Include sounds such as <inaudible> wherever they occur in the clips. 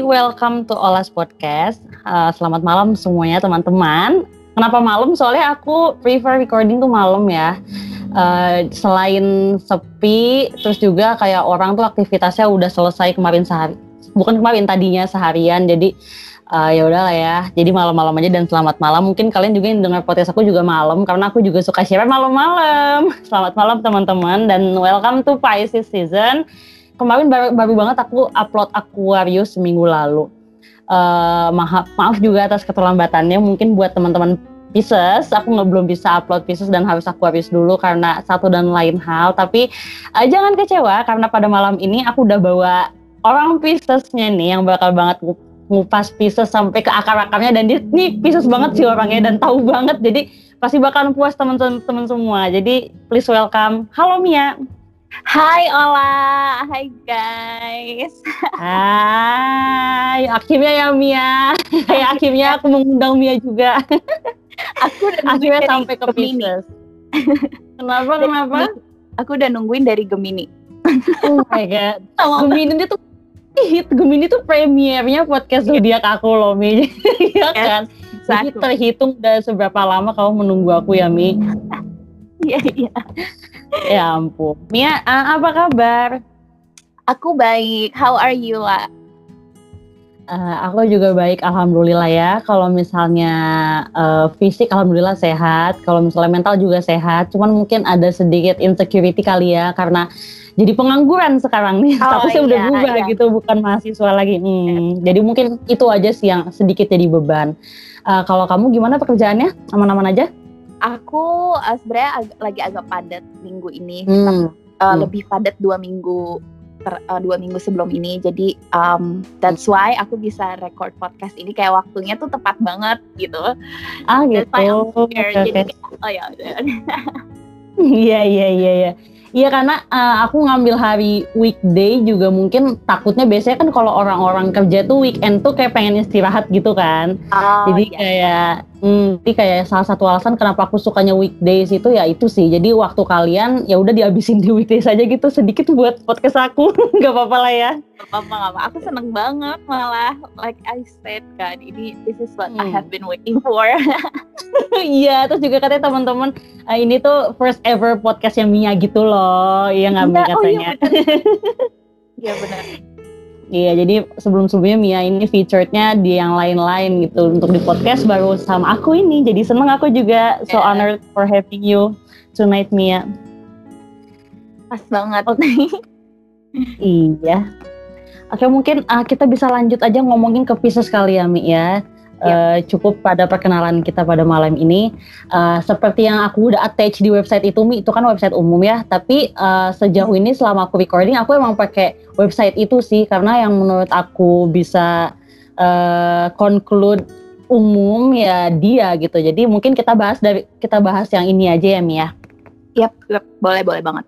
Jadi welcome to Olas Podcast. Uh, selamat malam semuanya teman-teman. Kenapa malam? Soalnya aku prefer recording tuh malam ya. Uh, selain sepi, terus juga kayak orang tuh aktivitasnya udah selesai kemarin sehari. Bukan kemarin tadinya seharian. Jadi uh, ya udahlah ya. Jadi malam-malam aja dan selamat malam. Mungkin kalian juga yang dengar podcast aku juga malam karena aku juga suka share malam-malam. <laughs> Selamat malam teman-teman dan welcome to Pisces season kemarin baru, baru banget aku upload Aquarius seminggu lalu. Uh, maaf, maaf juga atas keterlambatannya. Mungkin buat teman-teman Pisces, aku nggak belum bisa upload Pisces dan harus Aquarius dulu karena satu dan lain hal. Tapi uh, jangan kecewa karena pada malam ini aku udah bawa orang Piscesnya nih yang bakal banget ngupas Pisces sampai ke akar-akarnya dan dia nih Pisces banget sih orangnya dan tahu banget. Jadi pasti bakalan puas teman-teman semua. Jadi please welcome. Halo Mia. Hai Ola, hai guys. <laughs> Hai, akhirnya ya Mia. <laughs> Kayak akhirnya aku mengundang Mia juga. <laughs> aku udah akhirnya sampai ke Pisces. Kenapa? Kenapa? Aku udah nungguin dari Gemini. oh my god. Gemini itu hit Gemini tuh premiernya podcast zodiak aku loh Mi. Iya kan? Jadi terhitung udah seberapa lama kamu menunggu aku ya Mi. Iya iya <laughs> ya ampun. Mia, uh, apa kabar? Aku baik. How are you, lah? Uh, aku juga baik, alhamdulillah ya. Kalau misalnya uh, fisik, alhamdulillah sehat. Kalau misalnya mental juga sehat. Cuman mungkin ada sedikit insecurity kali ya, karena jadi pengangguran sekarang nih. Oh, Statusnya iya, udah berubah iya. gitu, bukan mahasiswa lagi. Hmm, jadi mungkin itu aja sih yang sedikit jadi beban. Uh, kalau kamu gimana pekerjaannya? Aman-aman aja? Aku uh, sebenarnya ag lagi agak padat minggu ini, hmm. Uh, hmm. lebih padat dua minggu ter, uh, dua minggu sebelum ini. Jadi um, that's why aku bisa record podcast ini kayak waktunya tuh tepat banget gitu. Ah gitu. Okay, Jadi okay. oh ya. Iya iya iya iya. Iya karena uh, aku ngambil hari weekday juga mungkin takutnya biasanya kan kalau orang-orang kerja tuh weekend tuh kayak pengen istirahat gitu kan. Oh, jadi iya. kayak hmm, jadi kayak salah satu alasan kenapa aku sukanya weekdays itu ya itu sih. Jadi waktu kalian ya udah dihabisin di weekdays aja gitu sedikit buat podcast aku. <laughs> Gak apa-apa lah ya. Gak apa-apa gak apa. Aku seneng banget malah like I said kan ini this is what hmm. I have been waiting for. <laughs> Iya, terus juga katanya teman-teman uh, ini tuh first ever podcastnya Mia gitu loh Oh iya nggak Mia katanya. Oh, iya <laughs> Iya benar. Iya, jadi sebelum-sebelumnya Mia ini featurednya di yang lain-lain gitu untuk di podcast baru sama aku ini. Jadi seneng aku juga so yeah. honored for having you tonight Mia. Pas banget. Okay. <laughs> iya. Oke mungkin uh, kita bisa lanjut aja ngomongin ke Pisces kali ya Mi ya uh, cukup pada perkenalan kita pada malam ini. Uh, seperti yang aku udah attach di website itu, Mi, itu kan website umum ya. Tapi uh, sejauh ini selama aku recording, aku emang pakai website itu sih karena yang menurut aku bisa uh, conclude umum ya dia gitu. Jadi mungkin kita bahas dari kita bahas yang ini aja ya, Mi ya. Yap, yep, boleh boleh banget.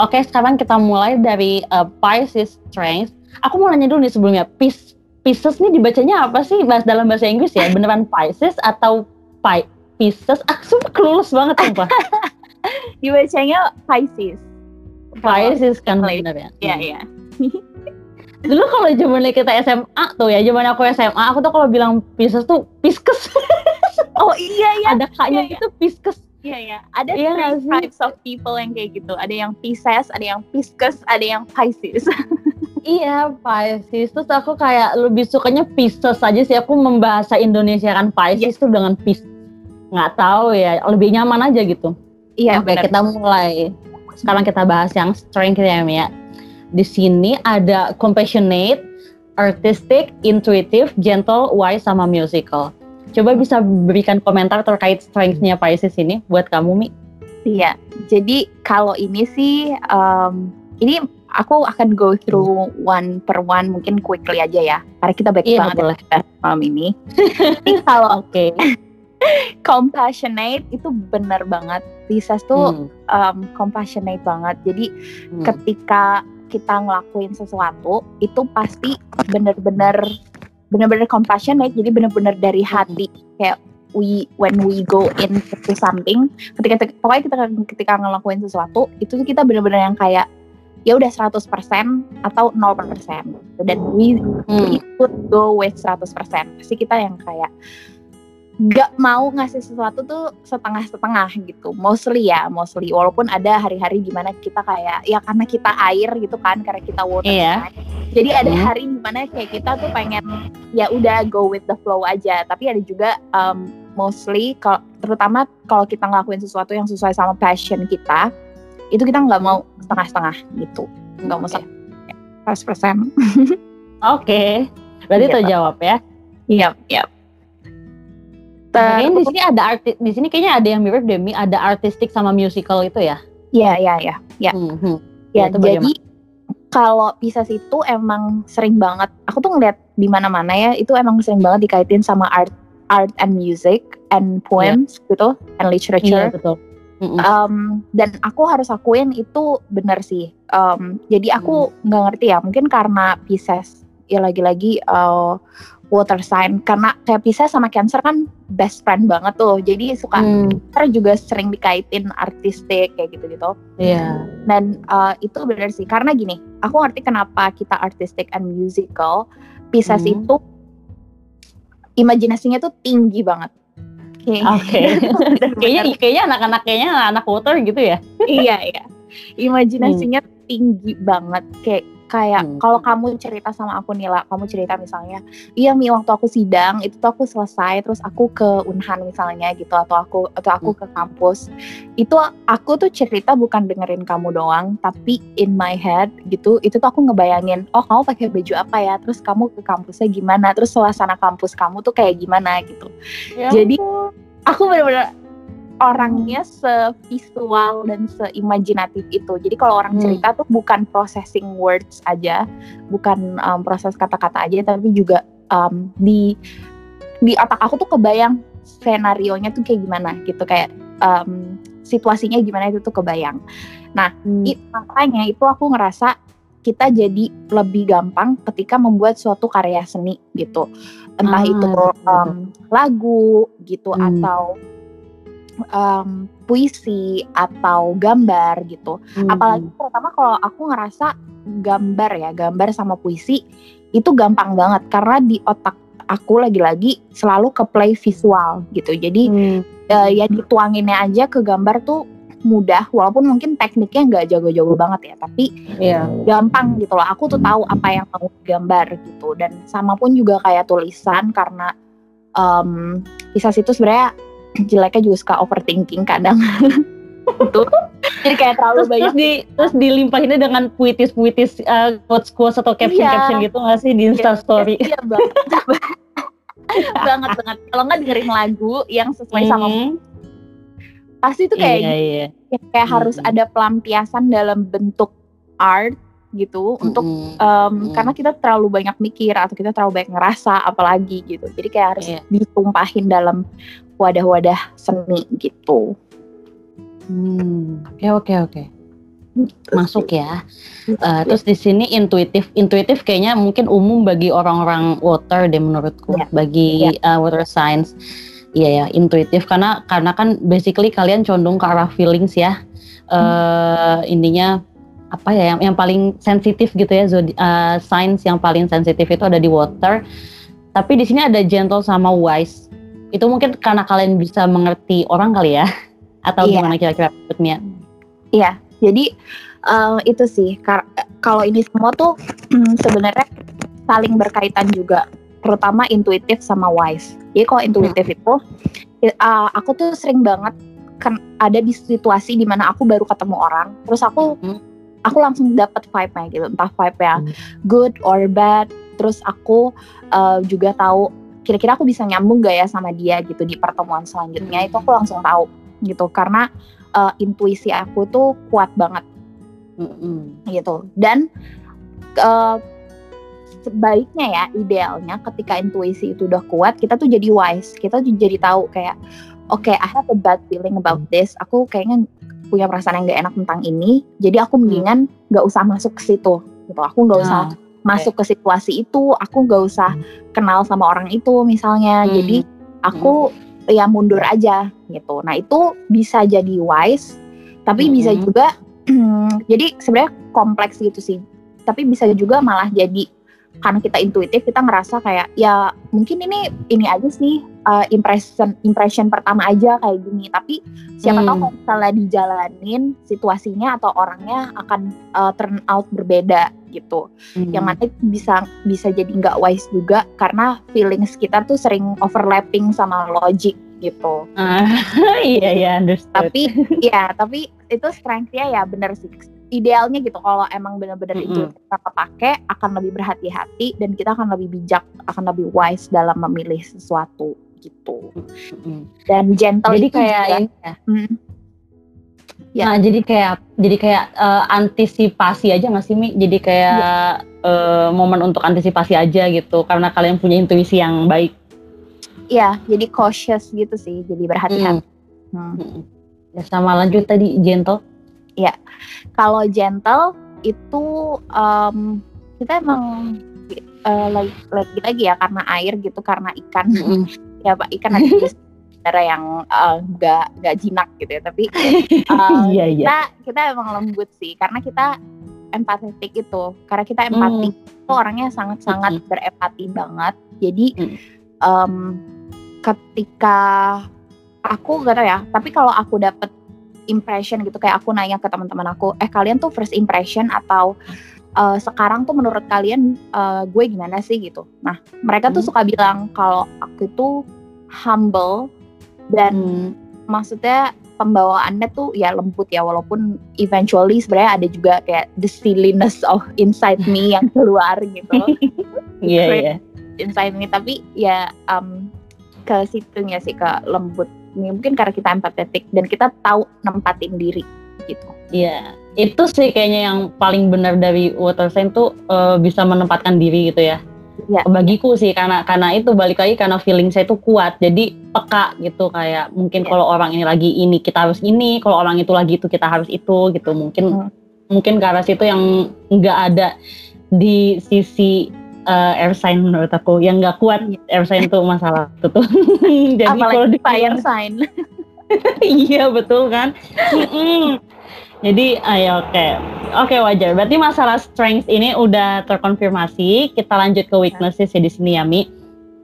Oke, sekarang kita mulai dari uh, Pisces Strength. Aku mau nanya dulu nih sebelumnya, Pisces Pisces nih dibacanya apa sih bahas dalam bahasa Inggris ya? Beneran Pisces atau Pi Pisces? Aku ah, kelulus banget sumpah. <laughs> dibacanya Pisces. Pisces kan bener ya? Iya, iya. <laughs> Dulu kalau zamannya kita SMA tuh ya, zaman aku SMA, aku tuh kalau bilang Pisces tuh Pisces. <laughs> oh iya iya. Ada kaknya iya, iya. Pisces. Iya iya. Ada iya three types of people yang kayak gitu. Ada yang Pisces, ada yang Pisces, ada yang Pisces. Iya, Pisces. Terus aku kayak lebih sukanya Pisces aja sih. Aku membahasa Indonesia kan Pisces yeah. tuh dengan Pisces. Nggak tahu ya, lebih nyaman aja gitu. Iya, Oke, bener. kita mulai. Sekarang kita bahas yang strength ya, Mia. Di sini ada compassionate, artistic, intuitive, gentle, wise, sama musical. Coba bisa berikan komentar terkait strength-nya Pisces ini buat kamu, Mi. Iya, jadi kalau ini sih, um, ini aku akan go through one per one mungkin quickly aja ya karena kita baik iya, banget boleh. Ya malam ini. <laughs> kalau oke okay. <laughs> compassionate itu benar banget. Pisces tuh hmm. um, compassionate banget. Jadi hmm. ketika kita ngelakuin sesuatu itu pasti benar-benar benar-benar compassionate. Jadi benar-benar dari hmm. hati kayak we when we go into something ketika pokoknya kita ketika ngelakuin sesuatu itu kita benar-benar yang kayak ya udah 100% atau 0% dan we, Hmm. we could go with 100% pasti kita yang kayak gak mau ngasih sesuatu tuh setengah-setengah gitu mostly ya mostly walaupun ada hari-hari di mana kita kayak ya karena kita air gitu kan karena kita water Iya. sign. jadi ada Hmm. hari di mana kayak kita tuh pengen ya udah go with the flow aja tapi ada juga um, mostly kalau terutama kalau kita ngelakuin sesuatu yang sesuai sama passion kita itu kita nggak mau setengah-setengah gitu nggak mau seratus <laughs> persen Oke. Berarti Gitu. terjawab ya. iya iya Kayaknya di sini ada artis di sini kayaknya ada yang mirip Demi, ada artistik sama musical itu ya. iya iya iya Ya. Hmm, hmm. Ya, bagaimana? jadi kalau Pisces itu emang sering banget. Aku tuh ngeliat di mana-mana ya, itu emang sering banget dikaitin sama art, art and music and poems gitu, and literature. Iya betul. Um, dan aku harus akuin itu benar sih. Um, jadi aku nggak ngerti ya, mungkin karena Pisces ya lagi-lagi uh, water sign. Karena kayak Pisces sama Cancer kan best friend banget tuh. Jadi suka Hmm, Cancer juga sering dikaitin artistik kayak gitu-gitu. Iya. Dan uh, itu benar sih, karena gini, aku ngerti kenapa kita artistic and musical. Pisces Hmm. itu imajinasinya tuh tinggi banget. Oke. <laughs> Bener-bener. <laughs> kayaknya kayaknya anak-anak kayaknya anak water gitu ya. iya iya. Imajinasinya tinggi banget. Kayak kayak Hmm. kalau kamu cerita sama aku Nila, kamu cerita misalnya, iya Mi waktu aku sidang itu tuh aku selesai terus aku ke Unhan misalnya gitu atau aku atau aku ke kampus. Itu aku tuh cerita bukan dengerin kamu doang, tapi in my head gitu, itu tuh aku ngebayangin, oh kamu pakai baju apa ya, terus kamu ke kampusnya gimana, terus suasana kampus kamu tuh kayak gimana gitu. Jadi aku bener-bener orangnya sevisual dan seimajinatif itu. Jadi kalau orang Hmm. cerita tuh bukan processing words aja, bukan um, proses kata-kata aja, tapi juga um, di di otak aku tuh kebayang skenario nya tuh kayak gimana gitu kayak um, situasinya gimana itu tuh kebayang. Hmm. It, makanya itu aku ngerasa kita jadi lebih gampang ketika membuat suatu karya seni gitu. Entah Ah, itu betul, um, lagu gitu Hmm. atau um, puisi atau gambar gitu. Hmm. Apalagi terutama kalau aku ngerasa gambar ya, gambar sama puisi itu gampang banget karena di otak aku lagi-lagi selalu ke play visual gitu. Jadi Hmm. eh, ya dituanginnya aja ke gambar tuh mudah walaupun mungkin tekniknya nggak jago-jago banget ya tapi Iya. gampang gitu loh aku tuh tahu apa yang mau digambar gitu dan sama pun juga kayak tulisan karena um, Pisces itu sebenarnya jeleknya juga suka overthinking kadang <laughs> itu jadi kayak terlalu Terus, banyak terus di terus dilimpahinnya dengan puitis-puitis uh, quotes-quotes atau caption-caption Iya. gitu nggak sih di Insta Story? iya banget <laughs> banget banget kalau nggak dengerin lagu yang sesuai sama Hmm. pasti tuh kayak iya, iya. ya, kayak harus Hmm. ada pelampiasan dalam bentuk art gitu untuk Mm-mm. um, Hmm. karena kita terlalu banyak mikir atau kita terlalu banyak ngerasa apalagi gitu jadi kayak harus Iya. ditumpahin dalam wadah-wadah seni gitu Hmm, Oke oke oke. Masuk ya. Uh, terus di sini intuitif, intuitif kayaknya mungkin umum bagi orang-orang water deh menurutku, Iya. bagi uh, water science. Iya ya, intuitif karena karena kan basically kalian condong ke arah feelings ya. Uh, Intinya apa ya yang yang paling sensitif gitu ya zodi, uh, signs yang paling sensitif itu ada di water. Tapi di sini ada gentle sama wise. Itu mungkin karena kalian bisa mengerti orang kali ya. <laughs> Atau Iya. gimana kira-kira maksudnya? Iya, jadi eh, itu sih kalau ini semua tuh <clears throat> sebenarnya saling berkaitan juga, terutama intuitif sama wise. Jadi kalau intuitif itu, eh, aku tuh sering banget kan ada di situasi di mana aku baru ketemu orang, terus aku Hmm. aku langsung dapat vibe-nya gitu, entah vibe yang Hmm. good or bad. Terus aku eh, juga tahu kira-kira aku bisa nyambung gak ya sama dia gitu di pertemuan selanjutnya. Hmm. Itu aku langsung tahu gitu karena eh, intuisi aku tuh kuat banget. Mm-mm. gitu. Dan eh, sebaiknya ya idealnya ketika intuisi itu udah kuat kita tuh jadi wise. Kita tuh jadi tahu kayak oke I have a bad feeling about this. Aku kayaknya punya perasaan yang gak enak tentang ini. Jadi aku mendingan nggak usah masuk ke situ. Gitu. Aku nggak usah Nah, masuk ke situasi itu aku nggak usah kenal sama orang itu misalnya Hmm. jadi aku ya mundur aja gitu nah itu bisa jadi wise tapi bisa Hmm. juga <clears throat> jadi sebenarnya kompleks gitu sih tapi bisa juga malah jadi karena kita intuitif kita ngerasa kayak ya mungkin ini ini aja sih uh, impression impression pertama aja kayak gini tapi siapa hmm. tahu kalau misalnya dijalanin situasinya atau orangnya akan uh, turn out berbeda gitu hmm. yang mana bisa bisa jadi nggak wise juga karena feelings kita tuh sering overlapping sama logic gitu. Uh, <laughs> iya iya understood. Tapi ya tapi itu strengthnya ya bener sih idealnya gitu kalau emang benar-benar mm -hmm. itu kita pakai akan lebih berhati-hati dan kita akan lebih bijak akan lebih wise dalam memilih sesuatu gitu mm -hmm. dan gentle jadi kayak ya. Mm, ya. Nah, jadi kayak jadi kayak uh, antisipasi aja nggak sih Mi? Jadi kayak ya. uh, momen untuk antisipasi aja gitu karena kalian punya intuisi yang baik. Iya, jadi cautious gitu sih, jadi berhati-hati. Hmm. Hmm. Ya sama lanjut tadi gentle. Ya, kalau gentle itu um, kita emang uh, lagi, lagi lagi ya karena air gitu karena ikan mm. <laughs> ya pak ikan ada cara yang uh, nggak jinak gitu ya tapi uh, <laughs> yeah, yeah. kita kita emang lembut sih karena kita empatetik itu karena kita empati mm. itu orangnya sangat sangat mm. berempati banget jadi mm. um, ketika aku gak tau ya tapi kalau aku dapet impression gitu kayak aku nanya ke teman-teman aku eh kalian tuh first impression atau uh, sekarang tuh menurut kalian uh, gue gimana sih gitu nah mereka tuh hmm. suka bilang kalau aku tuh humble dan hmm. maksudnya pembawaannya tuh ya lembut ya walaupun eventually sebenarnya ada juga kayak the silliness of inside me yang <laughs> keluar gitu iya yeah, iya yeah. inside me tapi ya um, ke situnya sih ke lembut mungkin karena kita empatetik dan kita tahu nempatin diri gitu. Iya, itu sih kayaknya yang paling benar dari water sign tuh uh, bisa menempatkan diri gitu ya. Ya. Bagiku sih karena karena itu balik lagi karena feeling saya itu kuat. Jadi peka gitu kayak mungkin ya. kalau orang ini lagi ini kita harus ini. Kalau orang itu lagi itu kita harus itu gitu. Mungkin hmm. mungkin karena situ yang nggak ada di sisi uh, air sign menurut aku. Yang nggak kuat air sign tuh masalah. <laughs> Itu tuh jadi kalau di fire sign. <laughs> Iya betul kan jadi ayo oke okay. oke okay, wajar berarti masalah strength ini udah terkonfirmasi kita lanjut ke weaknesses ya di sini ya Mi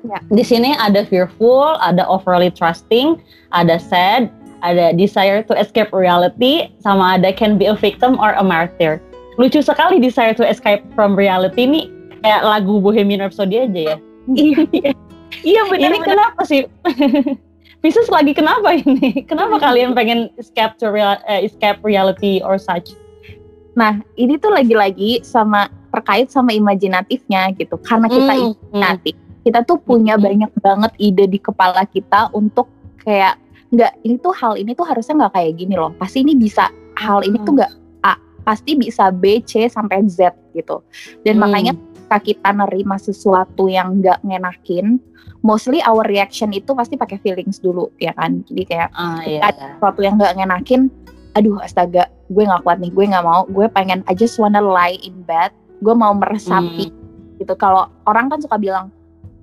ya. di sini ada fearful ada overly trusting ada sad ada desire to escape reality sama ada can be a victim or a martyr lucu sekali desire to escape from reality nih kayak lagu Bohemian Rhapsody aja ya. iya. <laughs> iya benar. Ini bener. kenapa sih? <laughs> Pisces lagi kenapa ini? <laughs> Kenapa kalian pengen escape to real, uh, escape reality or such? Nah, ini tuh lagi-lagi sama terkait sama imajinatifnya gitu. Karena kita mm, imajinatif, mm. kita tuh punya mm. banyak banget ide di kepala kita untuk kayak nggak ini tuh hal ini tuh harusnya nggak kayak gini loh. Pasti ini bisa hal ini tuh nggak A, pasti bisa B, C sampai Z gitu. Dan mm. makanya ketika kita nerima sesuatu yang nggak ngenakin, mostly our reaction itu pasti pakai feelings dulu ya kan. Jadi kayak uh, iya, sesuatu yang nggak ngenakin, aduh astaga, gue nggak kuat nih, gue nggak mau, gue pengen I just wanna lie in bed, gue mau meresapi hmm. gitu. Kalau orang kan suka bilang,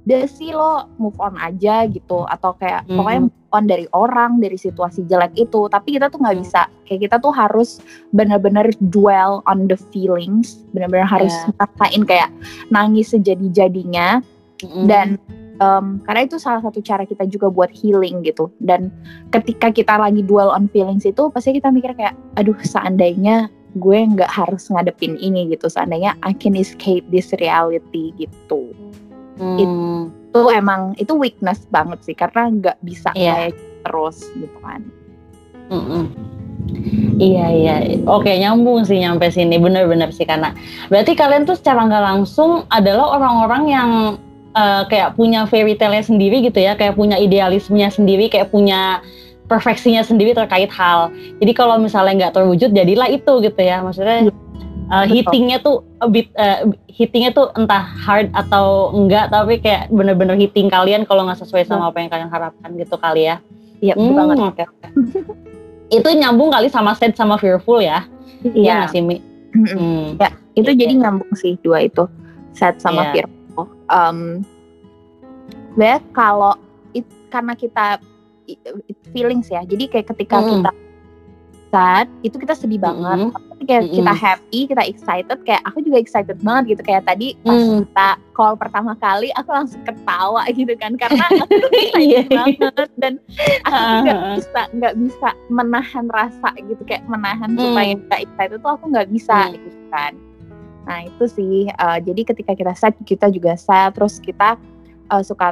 deh sih lo move on aja gitu atau kayak hmm. pokoknya move on dari orang dari situasi jelek itu tapi kita tuh nggak hmm. bisa kayak kita tuh harus benar-benar dwell on the feelings benar-benar harus yeah. kayak nangis sejadi-jadinya hmm. dan um, karena itu salah satu cara kita juga buat healing gitu dan ketika kita lagi dwell on feelings itu pasti kita mikir kayak aduh seandainya gue nggak harus ngadepin ini gitu seandainya I can escape this reality gitu hmm. itu emang itu weakness banget sih karena nggak bisa yeah. kayak terus gitu kan mm -mm. Iya iya, oke nyambung sih nyampe sini bener-bener sih karena berarti kalian tuh secara nggak langsung adalah orang-orang yang uh, kayak punya fairy tale sendiri gitu ya, kayak punya idealismenya sendiri, kayak punya perfeksinya sendiri terkait hal. Jadi kalau misalnya nggak terwujud, jadilah itu gitu ya, maksudnya uh, hittingnya tuh a bit uh, hittingnya tuh entah hard atau enggak tapi kayak bener-bener hitting kalian kalau nggak sesuai sama apa yang kalian harapkan gitu kali ya iya hmm, banget okay, okay. itu nyambung kali sama sad sama fearful ya iya ya, sih Mi hmm. ya itu yeah. jadi nyambung sih dua itu sad sama yeah. fearful um, sebenarnya kalau it, karena kita it, feelings ya jadi kayak ketika hmm. kita sad itu kita sedih banget. Mm-mm. Tapi kayak kita Mm-mm. happy, kita excited, kayak aku juga excited banget gitu kayak tadi pas Mm. kita call pertama kali aku langsung ketawa gitu kan karena <laughs> aku tuh Iya. excited banget dan aku nggak bisa nggak bisa menahan rasa gitu kayak menahan Mm. supaya nggak excited tuh aku nggak bisa Mm. gitu kan. Nah itu sih uh, jadi ketika kita sad kita juga sad terus kita uh, suka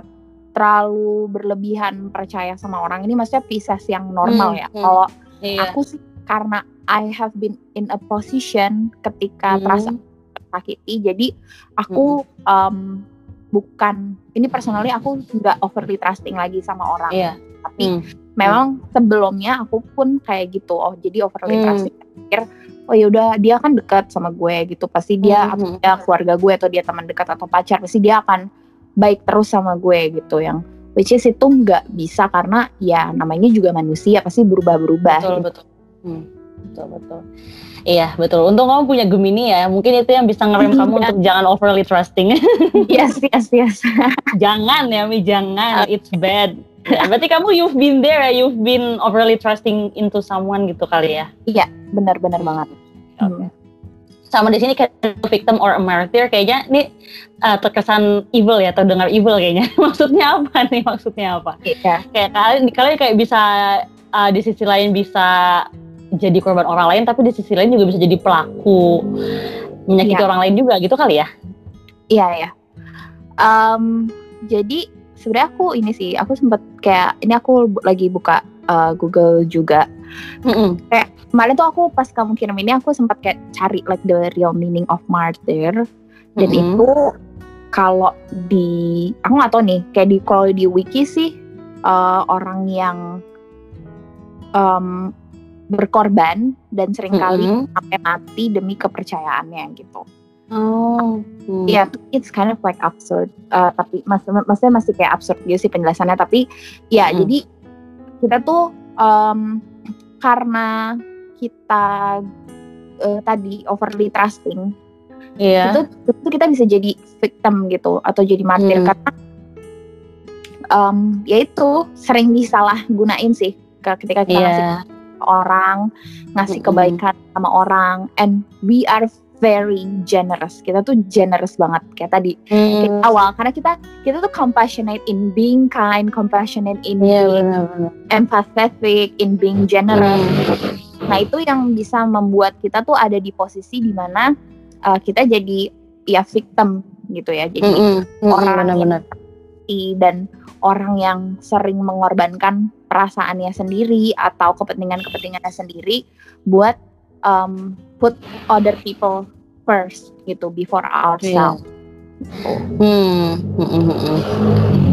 terlalu berlebihan percaya sama orang ini maksudnya Pisces yang normal Hmm, ya. hmm. Kalau Iya. aku sih karena I have been in a position ketika Hmm. terasa tersakiti jadi aku um, bukan ini personally aku nggak overly trusting lagi sama orang Iya. tapi Hmm. memang sebelumnya aku pun kayak gitu oh jadi overly Hmm. trusting pikir oh ya udah dia kan dekat sama gue gitu pasti dia Hmm, atau hmm. dia keluarga gue atau dia teman dekat atau pacar pasti dia akan baik terus sama gue gitu yang which is itu nggak bisa karena ya namanya juga manusia pasti berubah-berubah Betul gitu. betul. Hmm, betul betul. Iya betul. Untung kamu punya Gemini ya. Mungkin itu yang bisa ngerem kamu <laughs> Iya. untuk jangan overly trusting. <laughs> yes yes yes <laughs> jangan ya Mi, jangan. It's bad. Ya, berarti kamu you've been there ya. You've been overly trusting into someone gitu kali ya. benar-benar banget Oke. Sama di sini kayak victim or a martyr kayaknya ini uh, terkesan evil ya, terdengar evil kayaknya. Maksudnya apa nih? Maksudnya apa? Iya. Kayak kalian kalian kayak bisa uh, di sisi lain bisa jadi korban orang lain, tapi di sisi lain juga bisa jadi pelaku menyakiti Iya. orang lain juga gitu kali ya? Iya ya. Em, jadi sebenarnya aku ini sih, aku sempet kayak ini aku lagi buka uh, Google juga. Mm-mm. Kemarin tuh aku pas kamu kirim ini aku sempat kayak cari like the real meaning of martyr dan Mm-mm. itu kalau di aku nggak tahu nih kayak di kalau di wiki sih uh, orang yang em, berkorban dan sering kali Mm-mm. sampai mati demi kepercayaannya gitu. Oh. hmm. Iya, it's kind of like absurd. Uh, tapi mas maksudnya masih kayak absurd gitu sih penjelasannya. Tapi ya Mm. jadi kita tuh em, karena kita eh, tadi overly trusting, Iya. itu, itu kita bisa jadi victim gitu atau jadi martir Hmm. karena em, ya itu sering disalahgunain sih ke- ketika kita ngasih Iya. Orang, ngasih kebaikan sama orang, and we are very generous. Kita tuh generous banget kayak tadi kayak Hmm. awal karena kita kita tuh compassionate in being kind, compassionate in Iya being benar-benar. empathetic, in being generous. Hmm. Nah itu yang bisa membuat kita tuh ada di posisi di mana uh, kita jadi ya victim gitu ya. Jadi Mm-mm. Mm-mm, orang benar-benar. i- dan orang yang sering mengorbankan perasaannya sendiri atau kepentingan-kepentingannya sendiri buat um, put other people first gitu before ourselves. Hmm, hmm, hmm, hmm.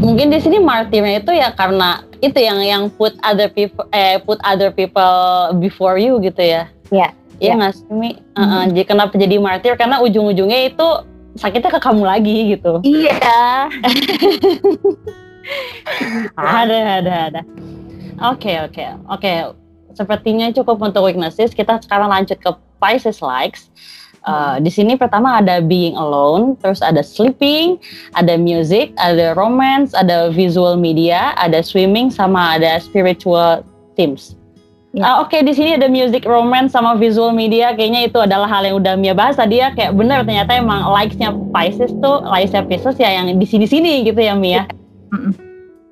Mungkin di sini martirnya itu ya karena itu yang yang put other people eh put other people before you gitu ya. Iya, Iya iya. nggak sih Mi? Jadi kenapa jadi martir? Karena ujung-ujungnya itu sakitnya ke kamu lagi gitu. Iya. <laughs> Ada, ada, ada. Oke, oke, oke. Sepertinya cukup untuk weaknesses. Kita sekarang lanjut ke Pisces likes. Uh, di sini pertama ada being alone, terus ada sleeping, ada music, ada romance, ada visual media, ada swimming, sama ada spiritual themes. Ya. Ah, Oke, di sini ada music, romance, sama visual media. Kayaknya itu adalah hal yang udah Mia bahas tadi ya. Kayak benar ternyata emang likes-nya Pisces tuh, likes-nya Pisces ya yang di sini-sini gitu ya Mia. Mm-mm.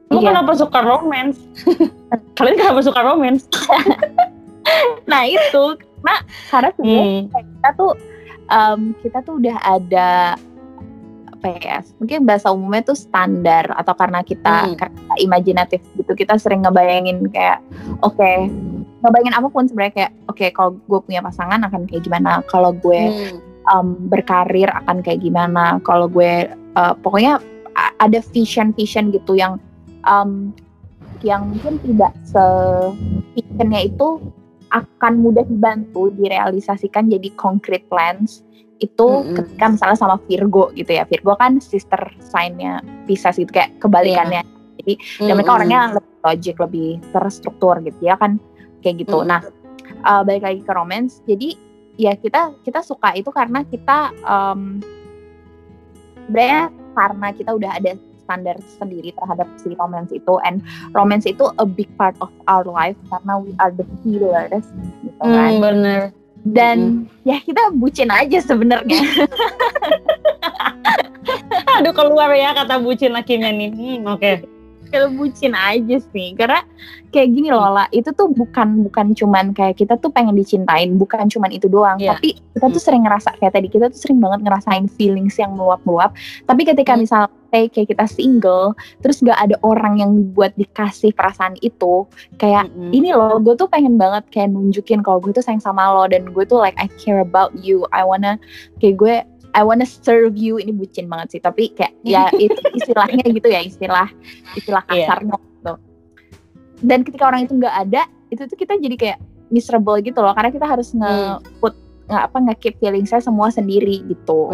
Lu Iya. kenapa suka romance? <laughs> Kalian kenapa suka romance? <laughs> Nah itu karena karena sebenarnya Hmm. kita tuh em, kita tuh udah ada apa ya mungkin bahasa umumnya tuh standar atau karena kita Hmm. karena imajinatif gitu kita sering ngebayangin kayak oke ngebayangin apa pun sebenarnya kayak oke kalau gue punya pasangan akan kayak gimana kalau gue Hmm. em, berkarir akan kayak gimana kalau gue eh, pokoknya ada vision vision gitu yang em, yang mungkin tidak se visionnya itu akan mudah dibantu direalisasikan jadi concrete plans itu Mm-mm. ketika misalnya sama Virgo gitu ya. Virgo kan sister sign-nya Pisces gitu kayak kebalikannya. Jadi dan mereka orangnya lebih logik lebih terstruktur gitu ya kan kayak gitu. Mm-mm. nah uh, balik lagi ke romance. Jadi ya kita kita suka itu karena kita um, sebenarnya karena kita udah ada standar sendiri terhadap si romance itu and romance itu a big part of our life karena we are the healers gitu kan Hmm, bener. dan ya kita bucin aja sebenarnya <laughs> Aduh keluar ya kata bucin akhirnya nih. Hmm, Oke. Kalau bucin aja sih karena kayak gini loh lah itu tuh bukan bukan cuman kayak kita tuh pengen dicintain bukan cuman itu doang Iya. tapi kita tuh sering ngerasa kayak tadi kita tuh sering banget ngerasain feelings yang meluap-meluap tapi ketika Hmm. misal kayak kita single terus gak ada orang yang buat dikasih perasaan itu kayak Mm-mm. ini loh gue tuh pengen banget kayak nunjukin kalau gue tuh sayang sama lo dan gue tuh like I care about you I wanna kayak gue I wanna serve you ini bucin banget sih tapi kayak <laughs> ya itu istilahnya gitu ya istilah istilah Iya. kasarnya gitu dan ketika orang itu nggak ada itu tuh kita jadi kayak miserable gitu loh karena kita harus Hmm. nge-put nggak apa nge-keep feeling saya semua sendiri gitu.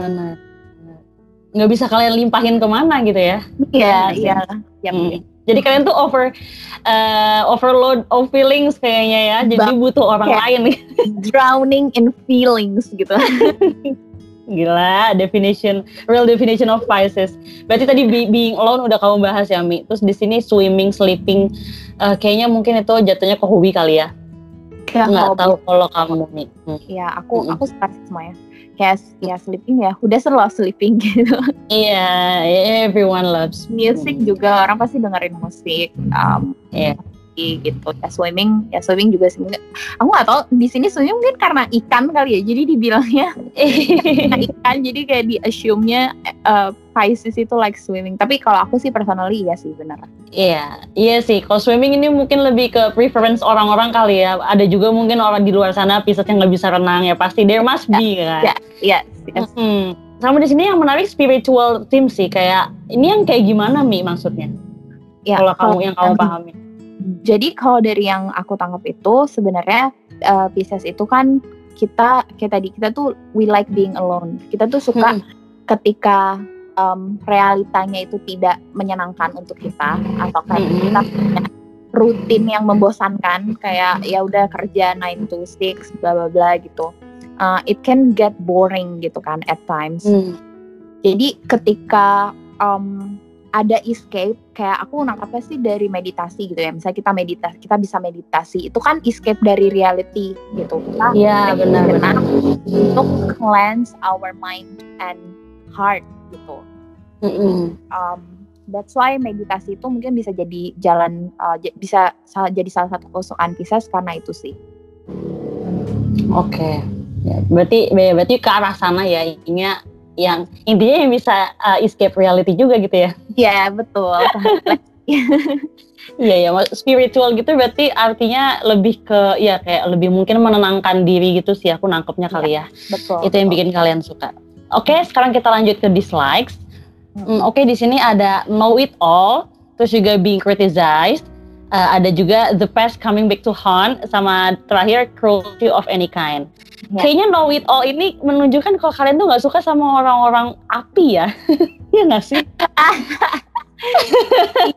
Nggak bisa kalian limpahin ke mana gitu ya. iya Iya iya iya Hmm. Jadi kalian tuh over eh, overload of feelings kayaknya ya. Jadi butuh orang Kayak- lain. <laughs> drowning in feelings gitu <laughs> Gila, definition real definition of Pisces. Berarti tadi be- being alone udah kamu bahas ya, Mi. Terus di sini swimming, sleeping eh, kayaknya mungkin itu jatuhnya ke hobi kali ya. kayak Nggak tahu kalau kamu Mi. Hmm. ya aku Mm-mm. aku suka semuanya kayak ya sleeping ya udah selalu sleeping <laughs> gitu Iya, everyone loves music Hmm. juga orang pasti dengerin musik um, Iya. Gitu ya swimming ya swimming juga sih aku nggak tahu di sini swimming mungkin karena ikan kali ya jadi dibilangnya <laughs> <laughs> ikan jadi kayak di assume-nya uh, Pisces itu like swimming tapi kalau aku sih personally iya sih bener Iya, iya sih. Kalau swimming ini mungkin lebih ke preference orang-orang kali ya. Ada juga mungkin orang di luar sana Pisces yang nggak bisa renang ya. Pasti there must be kan. ya. iya yes. Mm-mm. Sama di sini yang menarik spiritual team sih. Kayak ini yang kayak gimana Mi maksudnya? ya kalau kamu yang kamu pahami. Jadi kalau dari yang aku tangkap itu sebenarnya uh, Pisces itu kan kita kayak tadi kita tuh we like being alone kita tuh suka Mm. ketika um, realitanya itu tidak menyenangkan untuk kita atau kayak Mm-mm. kita punya rutin yang membosankan kayak ya udah kerja 9 to 6 bla bla bla gitu Uh, it can get boring gitu kan at times Hmm. jadi ketika um, ada escape kayak aku nangkapnya sih dari meditasi gitu ya misalnya kita meditasi kita bisa meditasi itu kan escape dari reality gitu kita Iya, benar-benar. untuk cleanse our mind and heart gitu Mm-mm. um, that's why meditasi itu mungkin bisa jadi jalan uh, bisa sa- jadi salah satu kesukaan Pisces karena itu sih Oke. Ya, berarti ya, berarti ke arah sana ya intinya yang intinya yang bisa uh, escape reality juga gitu ya. ya betul Iya ya, spiritual gitu berarti artinya lebih ke ya kayak lebih mungkin menenangkan diri gitu sih aku nangkepnya kali ya. betul Itu yang bikin kalian suka. Oke, sekarang kita lanjut ke dislikes. Hmm, Oke, di sini ada know it all, terus juga being criticized, uh, ada juga the past coming back to haunt, sama terakhir cruelty of any kind. Ya. Kayaknya know it all ini menunjukkan kalau kalian tuh nggak suka sama orang-orang api ya, <laughs> Iya nggak sih? <laughs>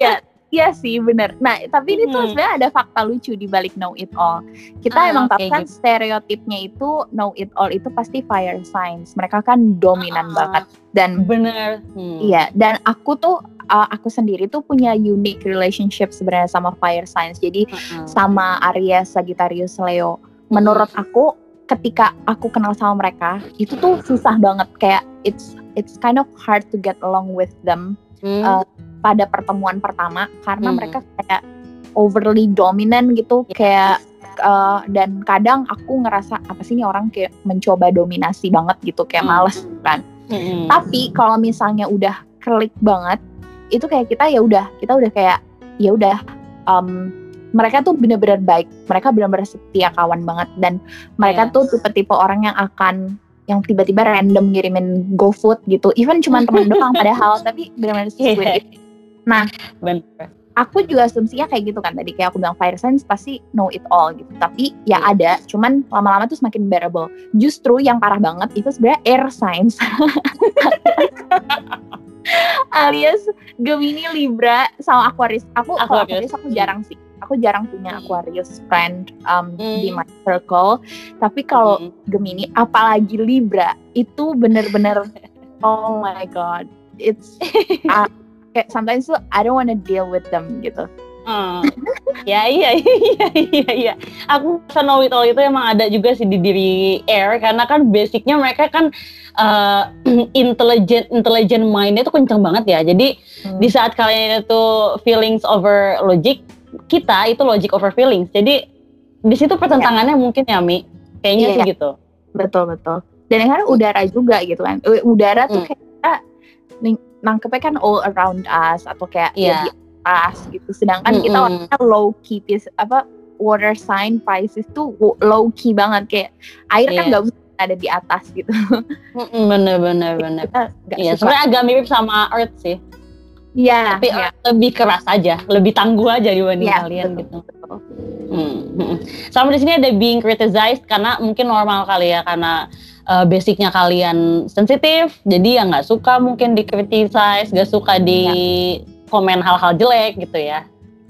iya iya sih bener nah tapi ini tuh Hmm. sebenarnya ada fakta lucu di balik know it all kita Ah, emang tahu oke, kan gitu. stereotipnya itu know it all itu pasti fire signs mereka kan dominan Ah. banget dan Bener. Hmm. iya dan aku tuh uh, aku sendiri tuh punya unique relationship sebenarnya sama fire signs jadi Heeh. sama Aries Sagittarius Leo menurut aku ketika aku kenal sama mereka itu tuh susah banget kayak it's it's kind of hard to get along with them Hmm. uh, pada pertemuan pertama karena Hmm. mereka kayak overly dominant gitu kayak uh, dan kadang aku ngerasa apa sih ini orang kayak mencoba dominasi banget gitu kayak Hmm. males kan Mm-mm. tapi kalau misalnya udah klik banget itu kayak kita ya udah kita udah kayak ya udah um, mereka tuh bener-bener baik mereka bener-bener setia kawan banget dan mereka Yes. tuh tipe-tipe orang yang akan yang tiba-tiba random ngirimin GoFood gitu even cuma teman doang <laughs> padahal tapi bener-bener sweet Iya. Gitu. Bener. aku juga asumsinya kayak gitu kan tadi kayak aku bilang fire signs pasti know it all gitu tapi ya Iya. ada cuman lama-lama tuh semakin bearable justru yang parah banget itu sebenarnya air signs <laughs> alias Gemini Libra sama Aquarius aku kalau Aquarius. Aquarius aku jarang sih aku jarang punya Hmm. Aquarius friend um, Hmm. di my circle tapi kalau Mm. Gemini apalagi Libra itu bener-bener <laughs> oh my god it's ah, kayak sometimes tuh I don't wanna deal with them gitu Hmm. <laughs> ya iya iya iya iya. Aku know it all itu emang ada juga sih di diri Air karena kan basicnya mereka kan uh, <clears throat> intelligent intelligent mindnya itu kenceng banget ya. Jadi hmm. di saat kalian itu feelings over logic, kita itu logic over feelings. Jadi di situ pertentangannya ya. mungkin ya Mi. Kayaknya yeah, sih yeah. gitu. Betul betul. Dan yang kan udara juga gitu kan. Udara tuh hmm. kayak nangkepnya kan all around us atau kayak yeah. ya atas gitu. Sedangkan mm -hmm. kita orangnya low key apa water sign Pisces tuh low key banget kayak air yeah. kan iya. bisa ada di atas gitu. <laughs> bener bener bener. Iya sebenarnya agak mirip sama Earth sih. Iya. Tapi ya. lebih keras aja, lebih tangguh aja dibanding ya, kalian betul, gitu. Betul. Hmm. Sama di sini ada being criticized karena mungkin normal kali ya karena uh, basicnya kalian sensitif, jadi ya nggak suka mungkin dikritisize, nggak suka di ya komen hal-hal jelek gitu ya.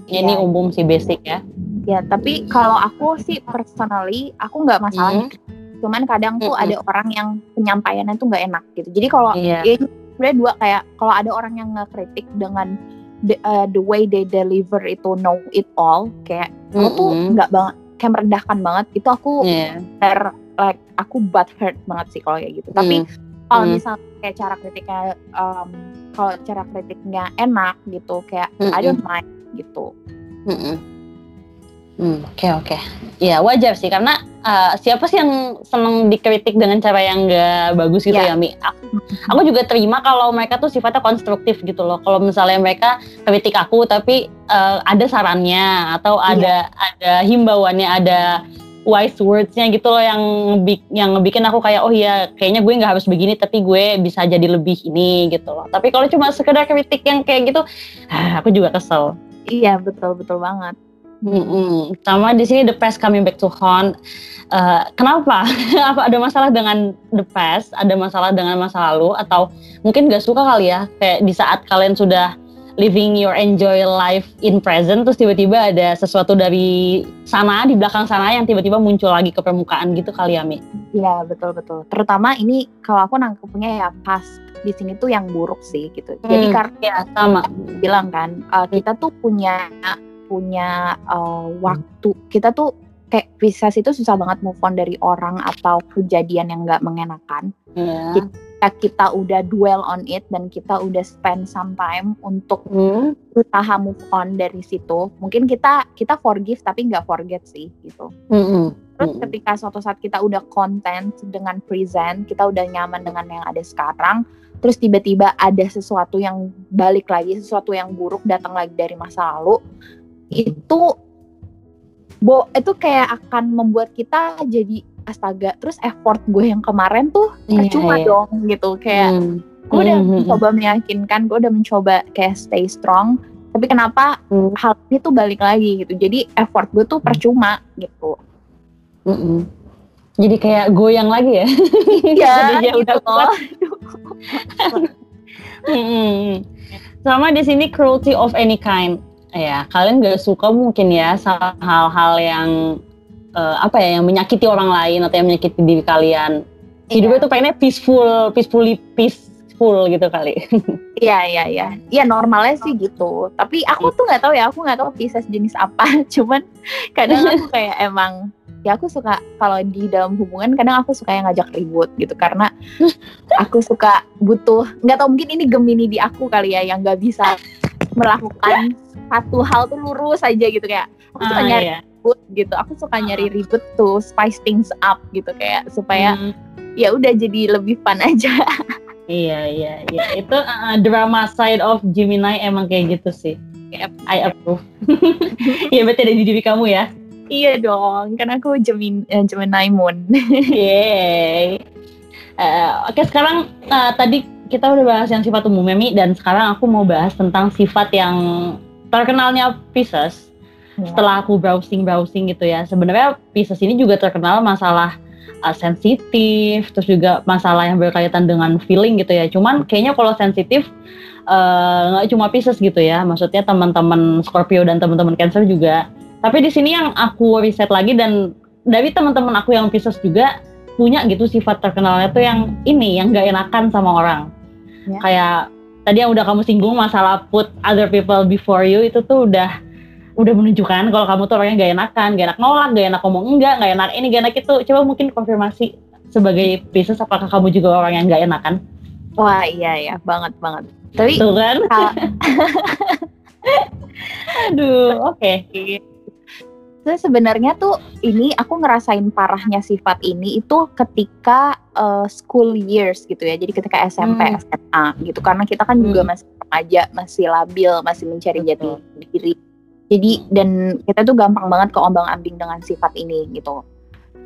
Ya, ini iya. umum sih basic ya. Ya, tapi kalau aku sih personally aku nggak masalah. Hmm. Cuman kadang tuh hmm. ada orang yang penyampaiannya tuh nggak enak gitu. Jadi kalau yeah. ya, sebenarnya dua kayak kalau ada orang yang ngekritik dengan the, uh, the way they deliver itu know it all kayak mm -hmm. tuh nggak banget kayak merendahkan banget itu aku yeah. ter, like aku butt hurt banget sih kalau kayak gitu. Tapi mm. kalau mm. misalnya kayak cara kritiknya um, kalau cara kritiknya enak gitu kayak mm -hmm. I don't mind gitu. Mm -hmm. Hmm, oke okay, oke. Okay. Ya wajar sih karena uh, siapa sih yang seneng dikritik dengan cara yang gak bagus gitu yeah. ya Mi? Aku, aku juga terima kalau mereka tuh sifatnya konstruktif gitu loh. Kalau misalnya mereka kritik aku tapi uh, ada sarannya atau iya. ada yeah. ada himbauannya, ada wise words-nya gitu loh yang yang ngebikin aku kayak oh iya kayaknya gue nggak harus begini tapi gue bisa jadi lebih ini gitu loh. Tapi kalau cuma sekedar kritik yang kayak gitu, ah, aku juga kesel. Iya betul betul banget. Mm-mm. Sama di sini the past coming back to haunt. Uh, kenapa? <laughs> Apa ada masalah dengan the past? Ada masalah dengan masa lalu? Atau mungkin gak suka kali ya? Kayak di saat kalian sudah living your enjoy life in present terus tiba-tiba ada sesuatu dari sana di belakang sana yang tiba-tiba muncul lagi ke permukaan gitu kali ya Mi? Iya betul betul. Terutama ini kalau aku nangkepnya ya pas di sini tuh yang buruk sih gitu. Hmm, Jadi karena ya, sama bilang kan uh, kita tuh punya punya uh, waktu kita tuh kayak Pisces itu susah banget move on dari orang atau kejadian yang nggak mengenakan. Yeah kita udah dwell on it dan kita udah spend some time untuk hmm. move on dari situ mungkin kita kita forgive tapi nggak forget sih gitu hmm. terus hmm. ketika suatu saat kita udah content dengan present kita udah nyaman dengan yang ada sekarang terus tiba-tiba ada sesuatu yang balik lagi sesuatu yang buruk datang lagi dari masa lalu itu bo itu kayak akan membuat kita jadi astaga terus effort gue yang kemarin tuh iya, percuma yeah, dong gitu kayak hmm. gue udah hmm. mencoba meyakinkan gue udah mencoba kayak stay strong tapi kenapa hmm. hal ini tuh balik lagi gitu jadi effort gue tuh percuma gitu hmm. jadi kayak goyang lagi ya <laughs> iya gitu udah kuat <laughs> hmm. sama di sini cruelty of any kind ya kalian gak suka mungkin ya hal-hal yang uh, apa ya yang menyakiti orang lain atau yang menyakiti diri kalian. Hidupnya yeah. tuh pengennya peaceful peacefully peaceful gitu kali. <laughs> Iya iya iya. Iya normalnya sih gitu. Tapi aku tuh nggak tahu ya aku nggak tahu Pisces jenis apa. <laughs> Cuman kadang aku <laughs> kayak emang ya aku suka kalau di dalam hubungan kadang aku suka yang ngajak ribut gitu. Karena aku suka butuh nggak tahu mungkin ini gemini di aku kali ya yang nggak bisa melakukan satu hal tuh lurus aja gitu. Kayak aku suka ah, nyari iya ribut gitu. Aku suka nyari ribut tuh spice things up gitu kayak supaya hmm. ya udah jadi lebih fun aja. <laughs> Iya iya iya. Itu uh, drama side of Gemini emang kayak gitu sih. Yep. I approve. <laughs> Iya berarti ada di diri kamu ya? Iya dong karena aku Gemini, uh, Gemini Moon. <laughs> Yay uh, oke okay, sekarang uh, tadi kita udah bahas yang sifat umum Memi dan sekarang aku mau bahas tentang sifat yang terkenalnya Pisces setelah aku browsing browsing gitu ya. Sebenarnya Pisces ini juga terkenal masalah uh, sensitif terus juga masalah yang berkaitan dengan feeling gitu ya. Cuman kayaknya kalau sensitif uh, nggak uh, cuma Pisces gitu ya. Maksudnya teman-teman Scorpio dan teman-teman Cancer juga. Tapi di sini yang aku riset lagi dan dari teman-teman aku yang Pisces juga punya gitu sifat terkenalnya tuh yang ini yang gak enakan sama orang. Ya. kayak tadi yang udah kamu singgung masalah put other people before you itu tuh udah udah menunjukkan kalau kamu tuh orangnya gak enakan, gak enak nolak, gak enak ngomong enggak, gak enak ini, gak enak itu. Coba mungkin konfirmasi sebagai Pisces apakah kamu juga orang yang gak enakan? Wah iya ya banget banget. Tapi tuh kan? <laughs> Aduh, oke. Okay. sebenarnya tuh ini aku ngerasain parahnya sifat ini itu ketika uh, school years gitu ya. Jadi ketika SMP, hmm. SMA gitu. Karena kita kan hmm. juga masih remaja, masih labil, masih mencari jati diri jadi dan kita tuh gampang banget ke ombang-ambing dengan sifat ini gitu.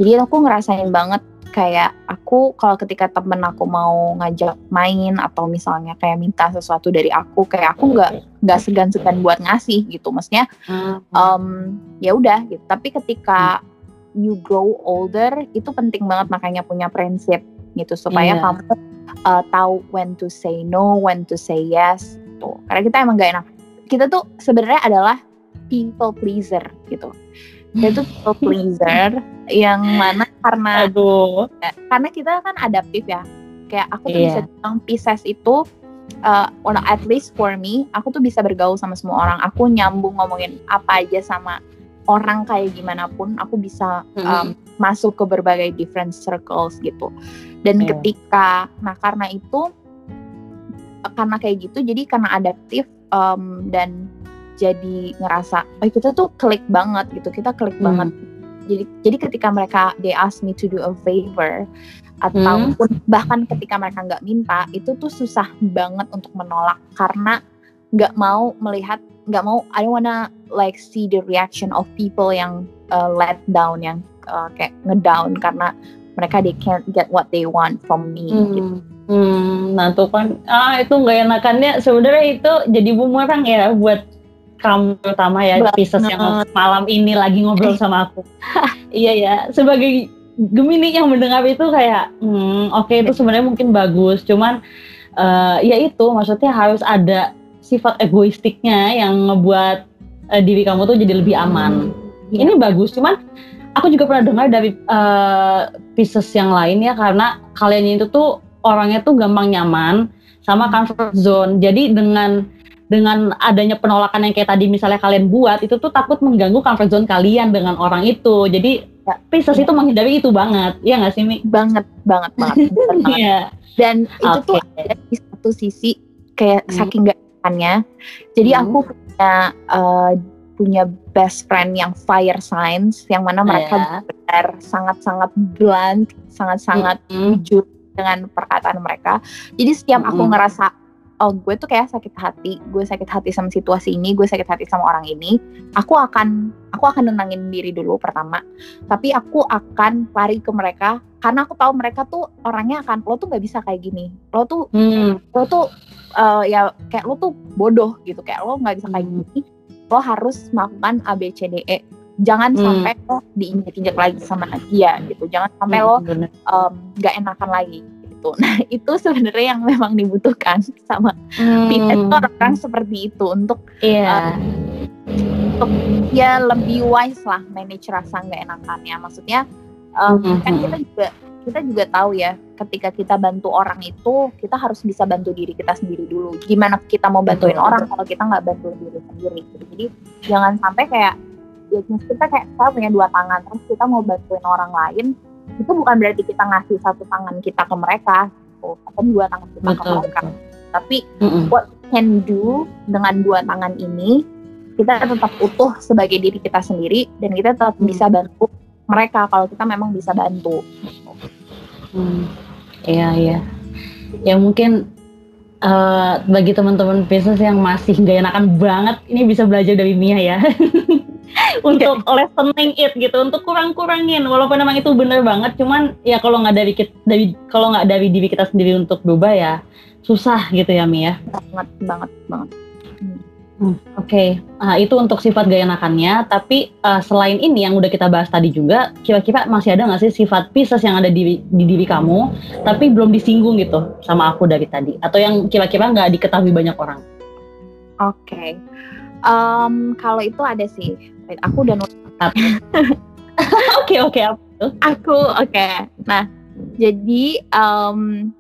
Jadi aku ngerasain banget kayak aku kalau ketika temen aku mau ngajak main atau misalnya kayak minta sesuatu dari aku kayak aku nggak nggak segan-segan buat ngasih gitu. Maksudnya um, ya udah gitu. Tapi ketika you grow older itu penting banget makanya punya prinsip gitu. Supaya yeah. kamu uh, tahu when to say no when to say yes tuh karena kita emang gak enak. Kita tuh sebenarnya adalah people pleaser gitu dia tuh <laughs> people pleaser yang mana karena Aduh. Ya, karena kita kan adaptif ya kayak aku tuh yeah. bisa bilang Pisces itu uh, at least for me aku tuh bisa bergaul sama semua orang aku nyambung ngomongin apa aja sama orang kayak gimana pun aku bisa um, mm-hmm. masuk ke berbagai different circles gitu dan yeah. ketika nah karena itu karena kayak gitu jadi karena adaptif um, dan jadi ngerasa oh kita tuh klik banget gitu kita klik hmm. banget jadi jadi ketika mereka they ask me to do a favor ataupun hmm. bahkan ketika mereka nggak minta itu tuh susah banget untuk menolak karena nggak mau melihat nggak mau I don't wanna like see the reaction of people yang uh, let down yang uh, kayak ngedown karena mereka they can't get what they want from me hmm. gitu. Hmm, nah tuh kan ah itu nggak enakannya sebenarnya itu jadi bumerang ya buat kamu terutama ya Banget. Pisces yang malam ini lagi ngobrol sama aku. <laughs> iya ya, sebagai Gemini yang mendengar itu kayak, hmm, oke okay, itu sebenarnya mungkin bagus, cuman uh, ya itu maksudnya harus ada sifat egoistiknya yang ngebuat uh, diri kamu tuh jadi lebih aman. Hmm. Ini bagus, cuman aku juga pernah dengar dari uh, Pisces yang lain ya karena kalian itu tuh orangnya tuh gampang nyaman sama comfort zone. Jadi dengan dengan adanya penolakan yang kayak tadi misalnya kalian buat itu tuh takut mengganggu comfort zone kalian dengan orang itu jadi ya, Pisces ya. itu menghindari itu banget ya nggak sih Mi? banget banget banget, <laughs> yeah. dan itu okay. tuh ada di satu sisi kayak hmm. saking gak jadi hmm. aku punya uh, punya best friend yang fire signs yang mana mereka yeah. benar sangat-sangat blunt sangat-sangat hmm. jujur dengan perkataan mereka jadi setiap hmm. aku ngerasa oh gue tuh kayak sakit hati. Gue sakit hati sama situasi ini gue sakit hati sama orang ini. Aku akan aku akan nenangin diri dulu pertama. Tapi aku akan lari ke mereka karena aku tahu mereka tuh orangnya akan lo tuh nggak bisa kayak gini. Lo tuh hmm. lo tuh uh, ya kayak lo tuh bodoh gitu. Kayak lo nggak bisa kayak hmm. gini. Lo harus melakukan A B C D E. Jangan hmm. sampai lo diinjak-injak lagi sama dia gitu. Jangan sampai hmm, lo nggak um, enakan lagi gitu. <laughs> Nah itu sebenarnya yang memang dibutuhkan sama hmm. Peter orang-orang seperti itu untuk yeah. uh, untuk ya lebih wise lah manage rasa nggak enakannya. Maksudnya um, hmm. kan kita juga kita juga tahu ya ketika kita bantu orang itu kita harus bisa bantu diri kita sendiri dulu. Gimana kita mau bantuin Betul. orang kalau kita nggak bantu diri sendiri? Gitu. Jadi jangan sampai kayak ya kita kayak kita punya dua tangan terus kita mau bantuin orang lain itu bukan berarti kita ngasih satu tangan kita ke mereka gitu, atau dua tangan kita betul, ke mereka betul. tapi mm -mm. what can do dengan dua tangan ini kita tetap utuh sebagai diri kita sendiri dan kita tetap mm. bisa bantu mereka kalau kita memang bisa bantu hmm. iya iya ya mungkin uh, bagi teman-teman bisnis yang masih gak enakan banget ini bisa belajar dari Mia ya <laughs> <laughs> untuk lessening it gitu untuk kurang-kurangin walaupun memang itu bener banget cuman ya kalau nggak dari dari kalau nggak dari diri kita sendiri untuk berubah ya susah gitu ya Mia banget banget banget hmm. Oke, okay. nah, itu untuk sifat gaya enakannya. Tapi uh, selain ini yang udah kita bahas tadi juga, kira-kira masih ada nggak sih sifat Pisces yang ada di, di diri kamu, tapi belum disinggung gitu sama aku dari tadi, atau yang kira-kira nggak diketahui banyak orang? Oke, okay. um, kalau itu ada sih aku udah nulis <laughs> oke oke aku oke okay. nah jadi um,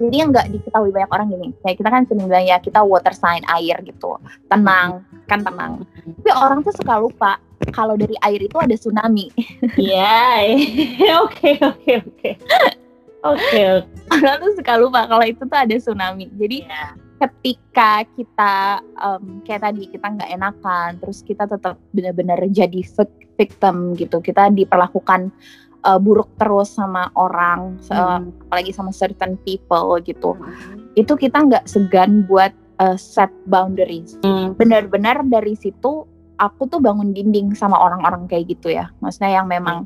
Jadi yang nggak diketahui banyak orang gini, kayak kita kan sering bilang ya kita water sign air gitu, tenang kan tenang. Tapi orang tuh suka lupa kalau dari air itu ada tsunami. Iya, <laughs> oke oke <laughs> oke. Oke. Orang tuh suka lupa kalau itu tuh ada tsunami. Jadi yeah. Ketika kita um, kayak tadi kita nggak enakan, terus kita tetap benar-benar jadi victim gitu, kita diperlakukan uh, buruk terus sama orang, hmm. apalagi sama certain people gitu. Hmm. Itu kita nggak segan buat uh, set boundaries. Hmm. Benar-benar dari situ aku tuh bangun dinding sama orang-orang kayak gitu ya. Maksudnya yang memang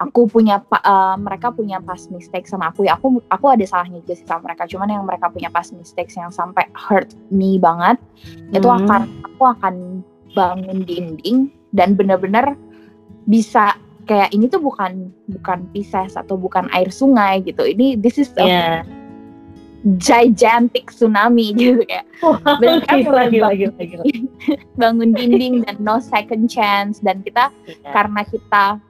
aku punya uh, mereka punya past mistake sama aku ya. Aku aku ada salahnya juga sih sama mereka. Cuman yang mereka punya past mistakes yang sampai hurt me banget, hmm. itu akan aku akan bangun dinding dan benar-benar bisa kayak ini tuh bukan bukan Pisces atau bukan air sungai gitu. Ini this is a yeah. gigantic tsunami <laughs> gitu kayak. Oh, gila, gila, gila, gila. bangun dinding dan no second chance dan kita yeah. karena kita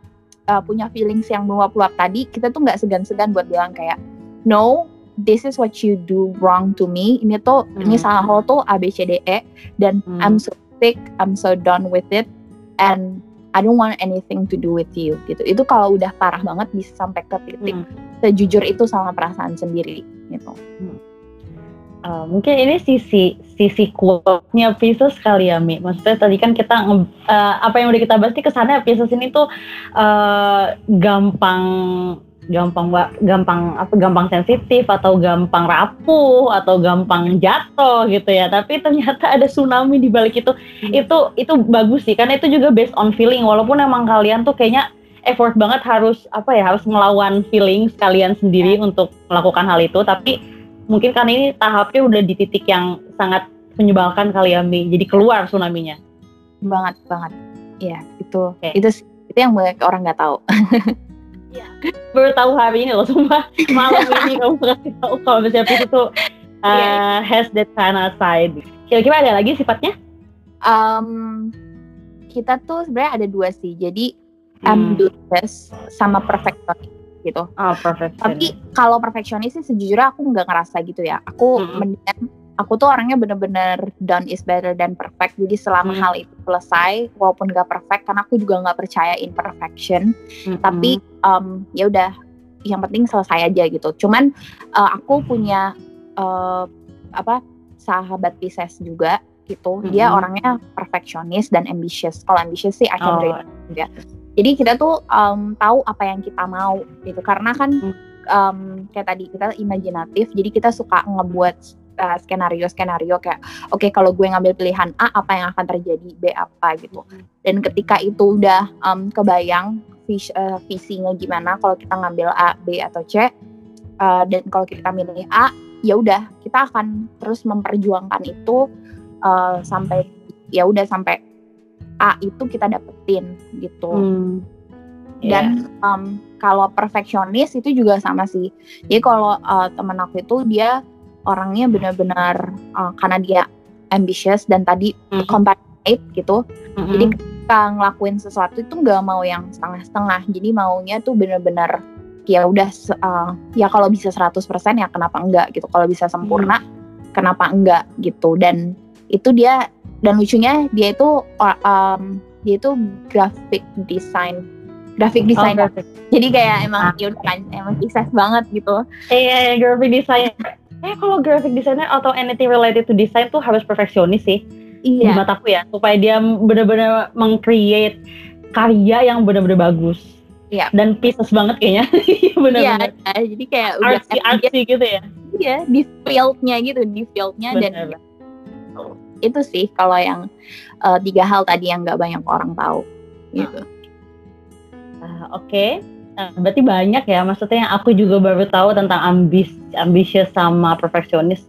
uh, punya feelings yang meluap-luap tadi, kita tuh nggak segan-segan buat bilang kayak no this is what you do wrong to me. Ini tuh hmm. ini salah lo tuh A B C D E dan hmm. I'm so sick, I'm so done with it and I don't want anything to do with you gitu. Itu kalau udah parah banget bisa sampai ke titik hmm. sejujur itu sama perasaan sendiri gitu. Hmm. Uh, mungkin ini sisi sisi quote-nya Pisces kali ya Mi. Maksudnya tadi kan kita uh, apa yang udah kita bahas nih kesannya Pisces ini tuh uh, gampang gampang gampang apa gampang sensitif atau gampang rapuh atau gampang jatuh gitu ya tapi ternyata ada tsunami di balik itu hmm. itu itu bagus sih karena itu juga based on feeling walaupun emang kalian tuh kayaknya effort banget harus apa ya harus melawan feeling kalian sendiri ya. untuk melakukan hal itu tapi mungkin kan ini tahapnya udah di titik yang sangat menyebalkan kali ya Mi jadi keluar tsunaminya banget banget ya itu okay. itu itu yang banyak orang nggak tahu Ya. Baru tahu hari ini loh, sumpah malam ini <laughs> kamu kasih tahu kalau misalnya itu uh, yeah. has that kind of side. Kira-kira ada lagi sifatnya? Um, kita tuh sebenarnya ada dua sih. Jadi hmm. ambitious sama perfectionist gitu. Oh. Tapi kalau perfectionist sih sejujurnya aku nggak ngerasa gitu ya. Aku hmm. mendingan aku tuh orangnya bener-bener done is better than perfect jadi selama hmm. hal itu selesai walaupun gak perfect karena aku juga nggak percaya imperfection hmm. tapi um, ya udah yang penting selesai aja gitu cuman uh, aku punya uh, apa sahabat Pisces juga gitu hmm. dia orangnya perfectionist dan ambitious kalau ambitious sih I can oh. juga jadi kita tuh um, tahu apa yang kita mau gitu. Karena kan um, kayak tadi kita imajinatif jadi kita suka ngebuat uh, skenario-skenario kayak oke okay, kalau gue ngambil pilihan A apa yang akan terjadi? B apa? gitu. Dan ketika itu udah um, kebayang vis, uh, visinya gimana kalau kita ngambil A B atau C uh, dan kalau kita milih A ya udah kita akan terus memperjuangkan itu uh, sampai ya udah sampai A itu kita dapetin gitu hmm. Yeah. Dan um, kalau perfeksionis itu juga sama sih. Jadi kalau uh, temen aku itu dia orangnya benar-benar uh, karena dia ambitious dan tadi mm -hmm. compassionate gitu. Mm -hmm. Jadi kita ngelakuin sesuatu itu nggak mau yang setengah-setengah. Jadi maunya tuh benar-benar ya udah uh, ya kalau bisa 100% ya kenapa enggak gitu. Kalau bisa sempurna mm. kenapa enggak gitu. Dan itu dia dan lucunya dia itu um, dia itu graphic design graphic oh, designer. Oh, Jadi kayak emang ah. kan emang sukses banget gitu. Iya, yeah, graphic design eh kalau graphic designer atau anything related to design tuh harus perfeksionis sih iya. di mataku ya supaya dia benar-benar mengcreate karya yang benar-benar bagus iya. dan pieces banget kayaknya <laughs> benar-benar iya, ya, jadi kayak artsy artsy gitu ya iya di fieldnya gitu di fieldnya dan itu sih kalau yang uh, tiga hal tadi yang nggak banyak orang tahu gitu uh, oke okay. Nah, berarti banyak ya, maksudnya yang aku juga baru tahu tentang ambis, ambisius sama perfeksionis.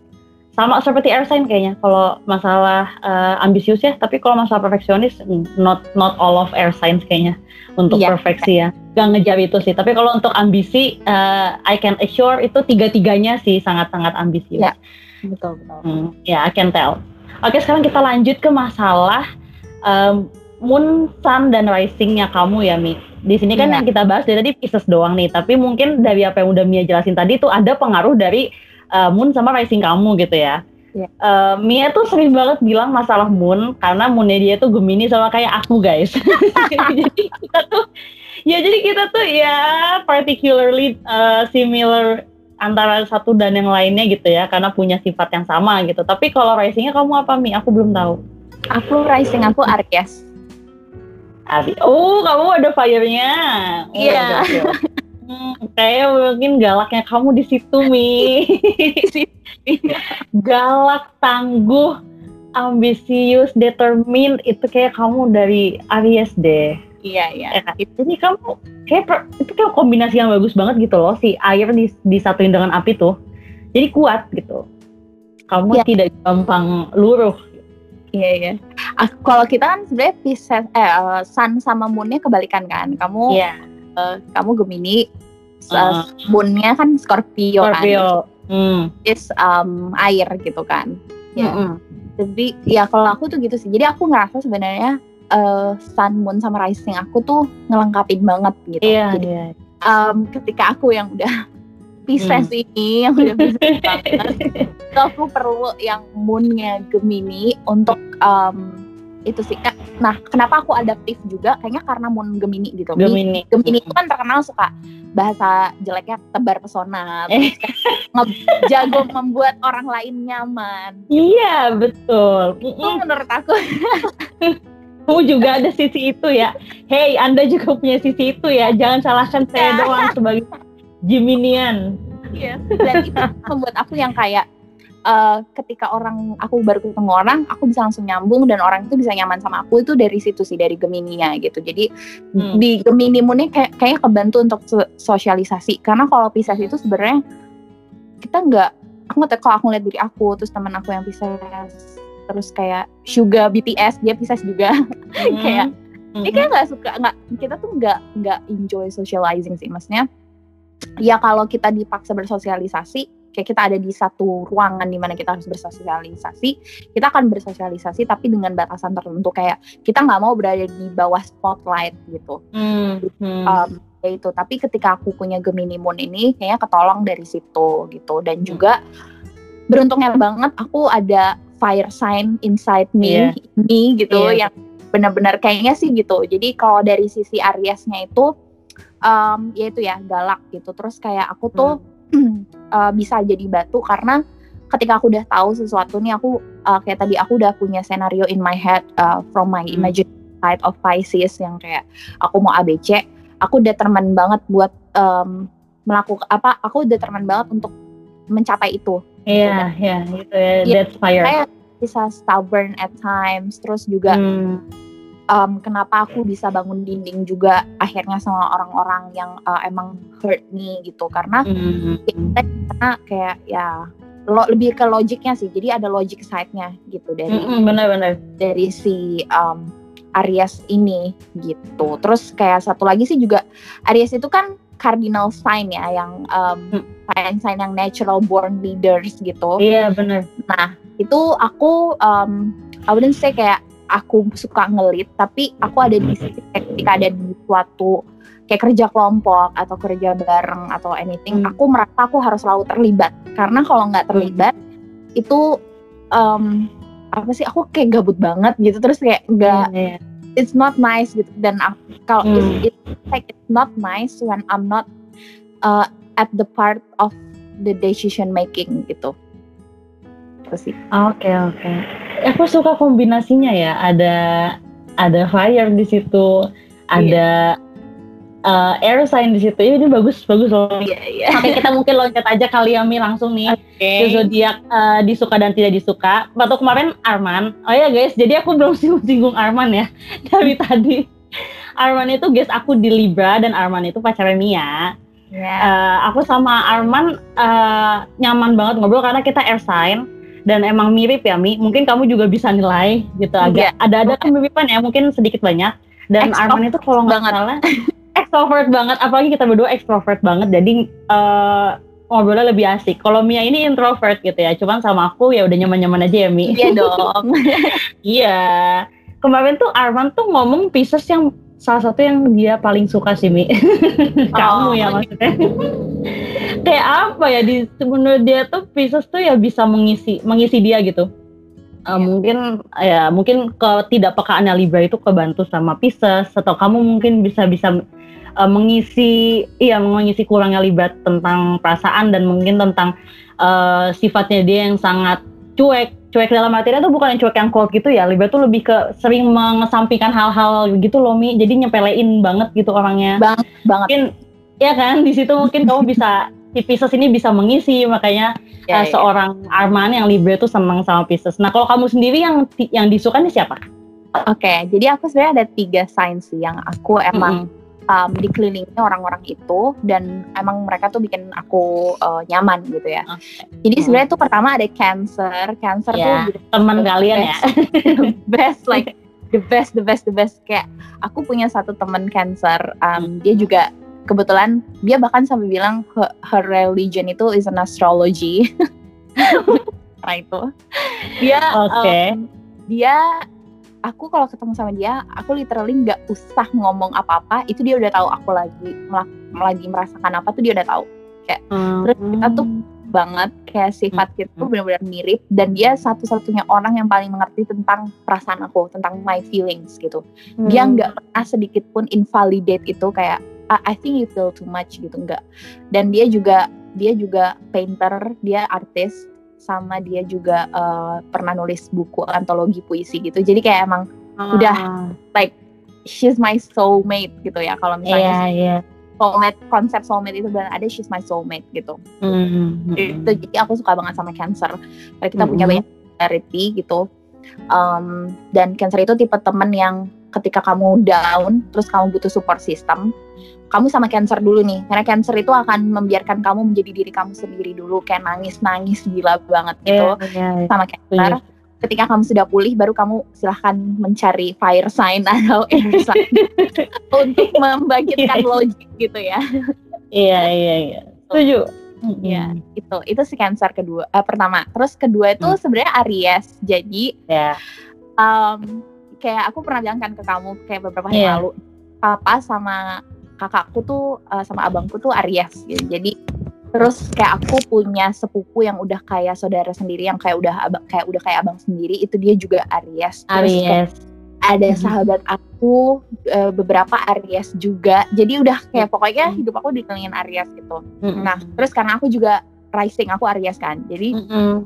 Sama seperti air sign kayaknya, kalau masalah uh, ambisius ya, tapi kalau masalah perfeksionis, not not all of air signs kayaknya untuk yeah. perfeksi ya. Gak ngejar itu sih, tapi kalau untuk ambisi, uh, I can assure itu tiga-tiganya sih sangat-sangat ambisius. Ya, betul betul. Hmm, ya, yeah, I can tell. Oke, sekarang kita lanjut ke masalah um, moon, sun, dan risingnya kamu ya, Mi di sini kan yeah. yang kita bahas dari tadi Pisces doang nih, tapi mungkin dari apa yang udah Mia jelasin tadi itu ada pengaruh dari uh, Moon sama rising kamu gitu ya. Yeah. Uh, Mia tuh sering banget bilang masalah Moon karena Moonnya dia tuh Gemini sama kayak aku guys. <laughs> jadi kita tuh ya jadi kita tuh ya particularly uh, similar antara satu dan yang lainnya gitu ya karena punya sifat yang sama gitu. Tapi kalau risingnya kamu apa Mi? Aku belum tahu. Aku rising aku Aries. Aries. Oh, kamu ada fire-nya. Oh, iya. Yeah. Hmm, kayak mungkin galaknya kamu di situ Mi. <laughs> Galak, tangguh, ambisius, determined itu kayak kamu dari Aries deh. Iya iya. Ya, kan? Jadi kamu kayak itu kayak kombinasi yang bagus banget gitu loh si air di, disatuin dengan api tuh. Jadi kuat gitu. Kamu ya. tidak gampang luruh. Iya iya. Uh, kalau kita kan sebenarnya Pisces eh Sun sama Moonnya kebalikan kan. Kamu yeah. uh, kamu Gemini, uh, Moonnya kan Scorpio, kan. Scorpio. kan. Hmm. Is um, air gitu kan. Ya. Mm -hmm. Jadi ya kalau aku tuh gitu sih. Jadi aku ngerasa sebenarnya uh, sun moon sama rising aku tuh ngelengkapin banget gitu. Iya, Jadi, iya. Um, ketika aku yang udah <laughs> Pisces hmm. ini yang udah Pisces banget, itu aku perlu yang moonnya Gemini untuk um, itu sih. Nah, kenapa aku adaptif juga? Kayaknya karena moon Gemini gitu. Gemini. Gemini itu kan terkenal suka bahasa jeleknya tebar pesona, eh. jago membuat orang lain nyaman. Iya, betul. Itu menurut aku <laughs> kamu juga ada sisi itu ya. Hey, Anda juga punya sisi itu ya. Jangan salahkan saya iya. doang sebagai Geminian. Iya. Dan itu membuat aku yang kayak uh, ketika orang aku baru ketemu orang, aku bisa langsung nyambung dan orang itu bisa nyaman sama aku itu dari situ sih dari Gemininya gitu. Jadi hmm. di Gemini Moon kayak kayak kebantu untuk sosialisasi karena kalau Pisces itu sebenarnya kita nggak aku nggak kalau aku lihat diri aku terus teman aku yang Pisces terus kayak Suga BTS dia Pisces juga <laughs> hmm. kayak hmm. dia kayak nggak suka nggak kita tuh nggak nggak enjoy socializing sih maksudnya ya kalau kita dipaksa bersosialisasi kayak kita ada di satu ruangan di mana kita harus bersosialisasi kita akan bersosialisasi tapi dengan batasan tertentu kayak kita nggak mau berada di bawah spotlight gitu hmm. Hmm. Um, ya itu tapi ketika aku punya Gemini Moon ini kayaknya ketolong dari situ gitu dan hmm. juga beruntungnya banget aku ada fire sign inside me, yeah. me gitu yeah. yang benar-benar kayaknya sih gitu. Jadi kalau dari sisi Ariesnya itu um, ya itu ya galak gitu. Terus kayak aku tuh hmm. uh, <clears throat> bisa jadi batu karena ketika aku udah tahu sesuatu nih aku uh, kayak tadi aku udah punya scenario in my head uh, from my hmm. imaginary side of Pisces yang kayak aku mau ABC, aku udah determined banget buat um, melakukan apa? Aku udah determined banget untuk mencapai itu Iya, gitu. iya, gitu ya. Yeah, that's fire. Saya bisa stubborn at times, terus juga hmm. um, kenapa aku bisa bangun dinding juga akhirnya sama orang-orang yang uh, emang hurt me gitu karena hmm. kita, karena kayak ya lo, lebih ke logiknya sih. Jadi ada logic side-nya gitu dari hmm, benar-benar dari si um, Aries ini gitu. Terus kayak satu lagi sih juga Aries itu kan cardinal sign ya yang um, hmm. sign-sign yang natural born leaders gitu. Iya benar. Nah itu aku um, I wouldn't say kayak aku suka ngelit tapi aku ada di ketika ada di suatu kayak kerja kelompok atau kerja bareng atau anything hmm. aku merasa aku harus selalu terlibat karena kalau nggak hmm. terlibat hmm. itu um, apa sih aku kayak gabut banget gitu terus kayak nggak yeah, yeah it's not nice gitu dan kalau hmm. it's, it's like it's not nice when I'm not uh, at the part of the decision making gitu. Oke okay, oke. Okay. Aku suka kombinasinya ya. Ada ada fire di situ, ada yeah uh, air sign di situ. Ini bagus bagus loh. Iya iya. Sampai kita mungkin loncat aja kali ya Mi langsung nih. Okay. Zodiak uh, disuka dan tidak disuka. Waktu kemarin Arman. Oh ya guys, jadi aku belum <laughs> singgung Arman ya <laughs> dari tadi. Arman itu guys aku di Libra dan Arman itu pacarnya Mia. Yeah. Iya. Uh, aku sama Arman uh, nyaman banget ngobrol karena kita air sign dan emang mirip ya Mi. Mungkin kamu juga bisa nilai gitu agak yeah. ada-ada kemiripan ya mungkin sedikit banyak. Dan Arman itu kalau nggak salah <laughs> extrovert banget apalagi kita berdua extrovert banget jadi uh, ngobrolnya lebih asik kalau Mia ini introvert gitu ya cuman sama aku ya udah nyaman-nyaman aja ya Mi iya dong <laughs> iya kemarin tuh Arman tuh ngomong pieces yang salah satu yang dia paling suka sih Mi. <laughs> Kamu Oh. ya maksudnya. <laughs> Kayak apa ya di menurut dia tuh Pisces tuh ya bisa mengisi mengisi dia gitu. Eh, Iya. mungkin ya mungkin ketidakpekaannya Libra itu kebantu sama Pisces atau kamu mungkin bisa bisa eh, mengisi iya mengisi kurangnya Libra tentang perasaan dan mungkin tentang eh, sifatnya dia yang sangat cuek. Cuek dalam artinya tuh bukan yang cuek yang cold gitu ya. Libra tuh lebih ke sering mengesampingkan hal-hal gitu loh Mi. Jadi nyepelein banget gitu orangnya. Banget banget. Mungkin ya kan? Di situ mungkin kamu bisa <laughs> si Pisces ini bisa mengisi. Makanya Ya, uh, ya. seorang Arman yang Libra tuh senang sama Pisces. Nah kalau kamu sendiri yang yang disuka nih siapa? Oke, jadi aku sebenarnya ada tiga sign sih yang aku emang um, dikelilingi orang-orang itu dan emang mereka tuh bikin aku uh, nyaman gitu ya. Oke. Jadi Mm. sebenarnya tuh pertama ada Cancer, Cancer Ya, tuh Teman kalian ya? <laughs> the best like the best the best the best kayak aku punya satu teman Cancer, um, dia juga kebetulan dia bahkan sampai bilang her, her religion itu is an astrology. <laughs> nah itu dia Oke. um, dia aku kalau ketemu sama dia aku literally nggak usah ngomong apa-apa itu dia udah tahu aku lagi lagi merasakan apa tuh dia udah tahu terus kita tuh banget kayak sifat kita tuh Hmm. benar-benar mirip dan dia satu-satunya orang yang paling mengerti tentang perasaan aku tentang my feelings gitu dia Hmm. nggak pernah sedikit pun invalidate itu kayak I, I think you feel too much gitu enggak dan dia juga dia juga painter dia artis sama dia juga eh, pernah nulis buku antologi puisi gitu jadi kayak emang udah. Ah, she's my soulmate gitu ya kalau misalnya iya. soulmate konsep soulmate itu benar ada she's my soulmate gitu Hmm, itu jadi aku suka banget sama cancer karena kita punya Mhm. banyak similarity gitu Um, dan cancer itu tipe temen yang ketika kamu down terus kamu butuh support system kamu sama cancer dulu nih karena cancer itu akan membiarkan kamu menjadi diri kamu sendiri dulu kayak nangis nangis gila banget gitu Iya iya. iya. sama cancer ketika kamu sudah pulih baru kamu silahkan mencari fire sign atau <laughs> air sign untuk membangkitkan Iya. logik gitu ya Iya iya iya. Setuju. Iya. itu itu si cancer kedua eh, pertama terus kedua itu Hmm. sebenarnya Aries jadi Ya. um, kayak aku pernah bilang kan ke kamu kayak beberapa hari Iya. lalu papa sama kakakku tuh uh, sama abangku tuh Aries gitu jadi terus kayak aku punya sepupu yang udah kayak saudara sendiri yang kayak udah abang kayak udah kayak abang sendiri itu dia juga Aries terus Aries. ada Mhm. sahabat aku uh, beberapa Aries juga jadi udah kayak pokoknya Mhm. hidup aku dikelilingin Aries gitu Mm-mm. nah terus karena aku juga rising aku Aries kan jadi Mm-mm.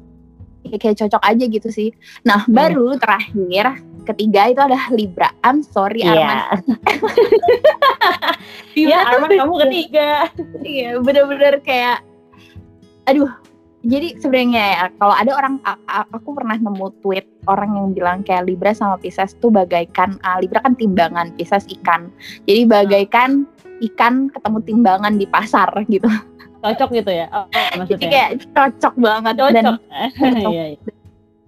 kayak, kayak cocok aja gitu sih. Nah, Hmm. baru terakhir ketiga itu ada Libra. I'm sorry Iya. Arman. <laughs> Iya, Arman kamu ketiga. Iya, bener-bener kayak aduh. Jadi sebenarnya ya kalau ada orang aku pernah nemu tweet orang yang bilang kayak Libra sama Pisces tuh bagaikan ah, Libra kan timbangan, Pisces ikan. Jadi bagaikan ikan ketemu timbangan di pasar gitu. Cocok gitu ya? Oh, Jadi maksudnya. kayak cocok banget dan cocok. <laughs>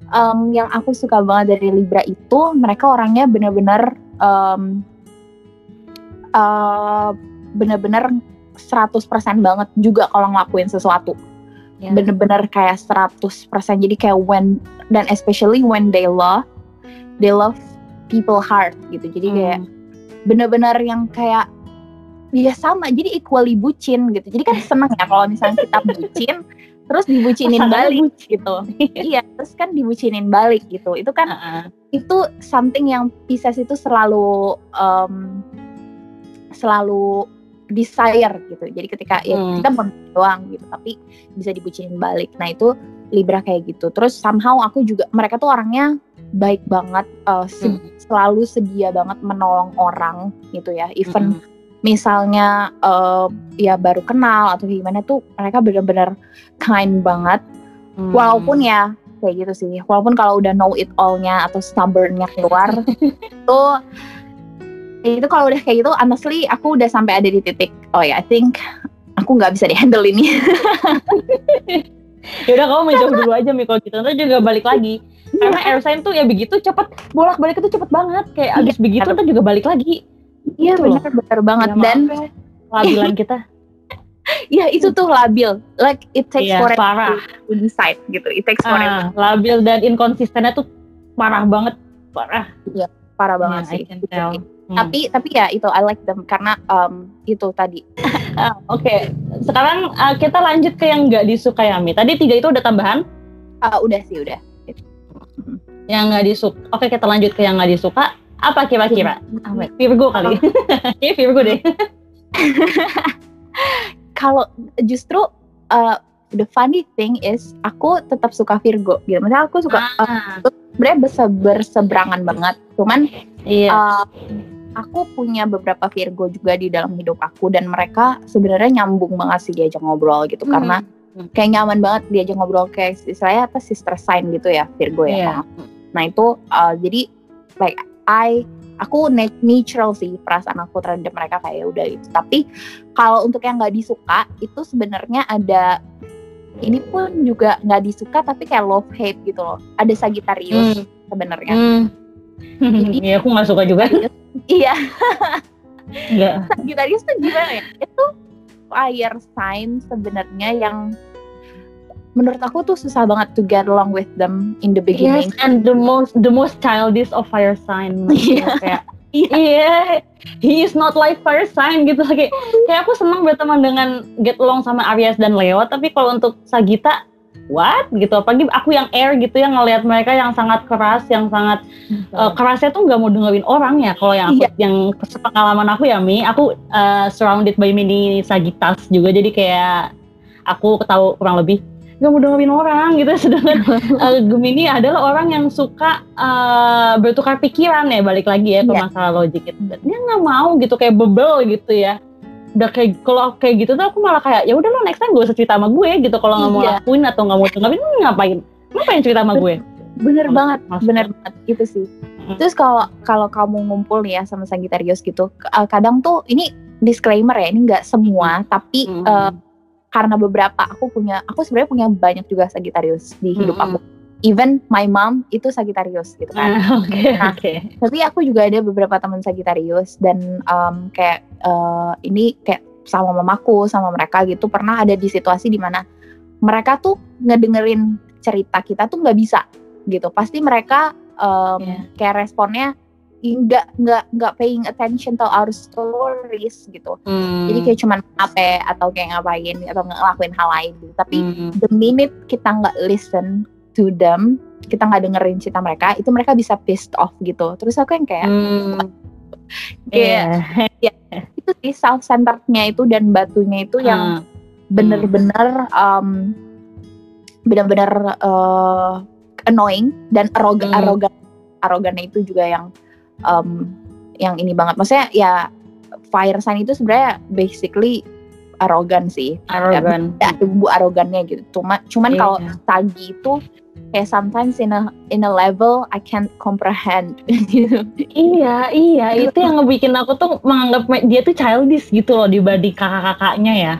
Um, yang aku suka banget dari Libra itu mereka orangnya bener-bener um, uh, bener-bener 100% banget juga kalau ngelakuin sesuatu. Iya. bener-bener kayak 100% jadi kayak when dan especially when they love they love people hard gitu. Jadi kayak Hmm. bener-bener yang kayak ya sama. Jadi equally bucin gitu. Jadi kan seneng ya kalau misalnya kita <laughs> bucin terus dibucinin balik gitu <laughs> iya terus kan dibucinin balik gitu itu kan Heeh. itu something yang Pisces itu selalu um, selalu desire gitu jadi ketika ya Hmm. kita mau doang gitu tapi bisa dibucinin balik nah itu Libra kayak gitu terus somehow aku juga mereka tuh orangnya baik banget uh, se- Hmm. selalu sedia banget menolong orang gitu ya even Mm-mm. Misalnya eh, ya baru kenal atau gimana tuh mereka bener-bener kind banget. Hmm. walaupun ya kayak gitu sih. Walaupun kalau udah know it all-nya atau stubborn-nya keluar <laughs> itu itu kalau udah kayak gitu honestly aku udah sampai ada di titik oh ya I think aku nggak bisa dihandle ini. <laughs> Ya udah kamu menjauh dulu aja Mi. Kalau gitu ntar juga balik lagi. Karena air sign tuh ya begitu cepet bolak balik itu cepet banget. Kayak Iya, abis begitu ntar juga balik lagi iya Gitu loh. bener bener banget Ya, dan ya, labilan kita <laughs> ya itu tuh labil like it takes Iya, forever parah. to decide gitu it takes forever ah, labil dan inkonsistennya tuh parah banget parah parah banget Yeah, sih I can tell. Hmm. Tapi tapi ya itu I like them karena um, itu tadi. uh, <laughs> Oke, okay. sekarang uh, kita lanjut ke yang nggak disukai Ami. Tadi tiga itu udah tambahan? Uh, udah sih udah. Yang nggak disuka. Oke okay, kita lanjut ke yang nggak disuka. Apa kira-kira? Apa? Virgo kali. <laughs> Iya Virgo deh. <laughs> Kalau justru uh, the funny thing is aku tetap suka Virgo gitu. Maksudnya aku suka ah. uh, sebenarnya berseberangan banget. Cuman iya. Uh, aku punya beberapa Virgo juga di dalam hidup aku dan mereka sebenarnya nyambung banget sih diajak ngobrol gitu hmm. karena kayak nyaman banget diajak ngobrol kayak istilahnya apa sister sign gitu ya Virgo ya. Yeah. Nah itu uh, jadi like I aku natural sih perasaan aku terhadap mereka kayak ya udah itu. Tapi kalau untuk yang nggak disuka itu sebenarnya ada ini pun juga nggak disuka tapi kayak love hate gitu loh. Ada Sagittarius hmm. sebenarnya. Hmm. Iya <laughs> aku nggak suka juga. Iya. Sagittarius tuh gimana ya? Itu fire sign sebenarnya yang menurut aku tuh susah banget to get along with them in the beginning. Yes, and the most the most childish of fire sign. <laughs> Iya. kayak Iya, yeah, he is not like fire sign gitu kayak kayak aku senang berteman dengan get along sama Aries dan Leo, tapi kalau untuk Sagita what gitu apalagi aku yang air gitu yang ngelihat mereka yang sangat keras yang sangat uh, kerasnya tuh nggak mau dengerin orang ya kalau yang aku yeah. yang pengalaman aku ya Mi aku uh, surrounded by mini sagitas juga jadi kayak aku tahu kurang lebih nggak mau dengerin orang gitu. <laughs> Sedangkan uh, <laughs> Gemini adalah orang yang suka uh, bertukar pikiran ya balik lagi ya ke yeah. masalah logik gitu. Dia nggak mau gitu kayak bebel gitu ya. Udah kayak kalau kayak gitu tuh aku malah kayak ya udah lo next time gue usah cerita sama gue gitu. Kalau nggak mau iya. lakuin atau nggak mau dengerin ngapain? Ngapain cerita sama gue? bener banget bener banget itu sih. Terus kalau kalau kamu ngumpul nih ya sama Sagittarius gitu eh, kadang tuh ini disclaimer ya ini nggak semua tapi mm -hmm. uh, karena beberapa aku punya aku sebenarnya punya banyak juga Sagittarius di hidup mm -hmm. aku even my mom itu Sagittarius gitu kan. Ah, <laughs> oke. Okay, nah, okay. Tapi aku juga ada beberapa teman Sagittarius dan um, kayak uh, ini kayak sama mamaku sama mereka gitu pernah ada di situasi di mana mereka tuh ngedengerin cerita kita tuh nggak bisa gitu. Pasti mereka um, yeah. kayak responnya nggak nggak nggak paying attention to our stories gitu. Hmm. Jadi kayak cuman apa atau kayak ngapain atau ngelakuin hal lain gitu. Tapi hmm. the minute kita nggak listen to them kita nggak dengerin cerita mereka itu mereka bisa pissed off gitu terus aku yang kayak hmm. kayak yeah. ya <laughs> itu sih self centerednya itu dan batunya itu yang hmm. bener-bener um, benar-benar uh, annoying dan arogan hmm. arogan arogannya itu juga yang um, yang ini banget maksudnya ya fire sign itu sebenarnya basically arogan sih arogan ya, ada bumbu arogannya gitu cuma cuman yeah. kalau tagi itu kayak sometimes in a in a level I can't comprehend <laughs> gitu. Iya, iya, itu yang ngebikin aku tuh menganggap dia tuh childish gitu loh dibanding kakak-kakaknya ya.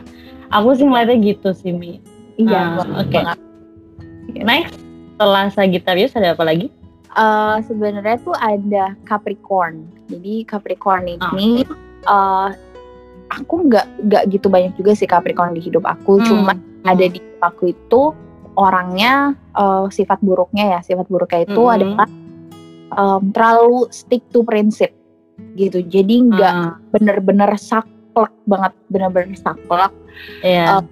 Aku sih ngeliatnya gitu sih Mi. Iya, uh, oke. Okay. Next, setelah Sagittarius ada apa lagi? Uh, sebenarnya tuh ada Capricorn. Jadi Capricorn ini oh. uh, aku nggak nggak gitu banyak juga sih Capricorn di hidup aku. Hmm. Cuma hmm. ada di aku itu orangnya uh, sifat buruknya ya sifat buruknya itu mm -hmm. adalah um, terlalu stick to prinsip gitu jadi nggak mm. bener-bener saklek banget bener-bener saklek yeah. uh,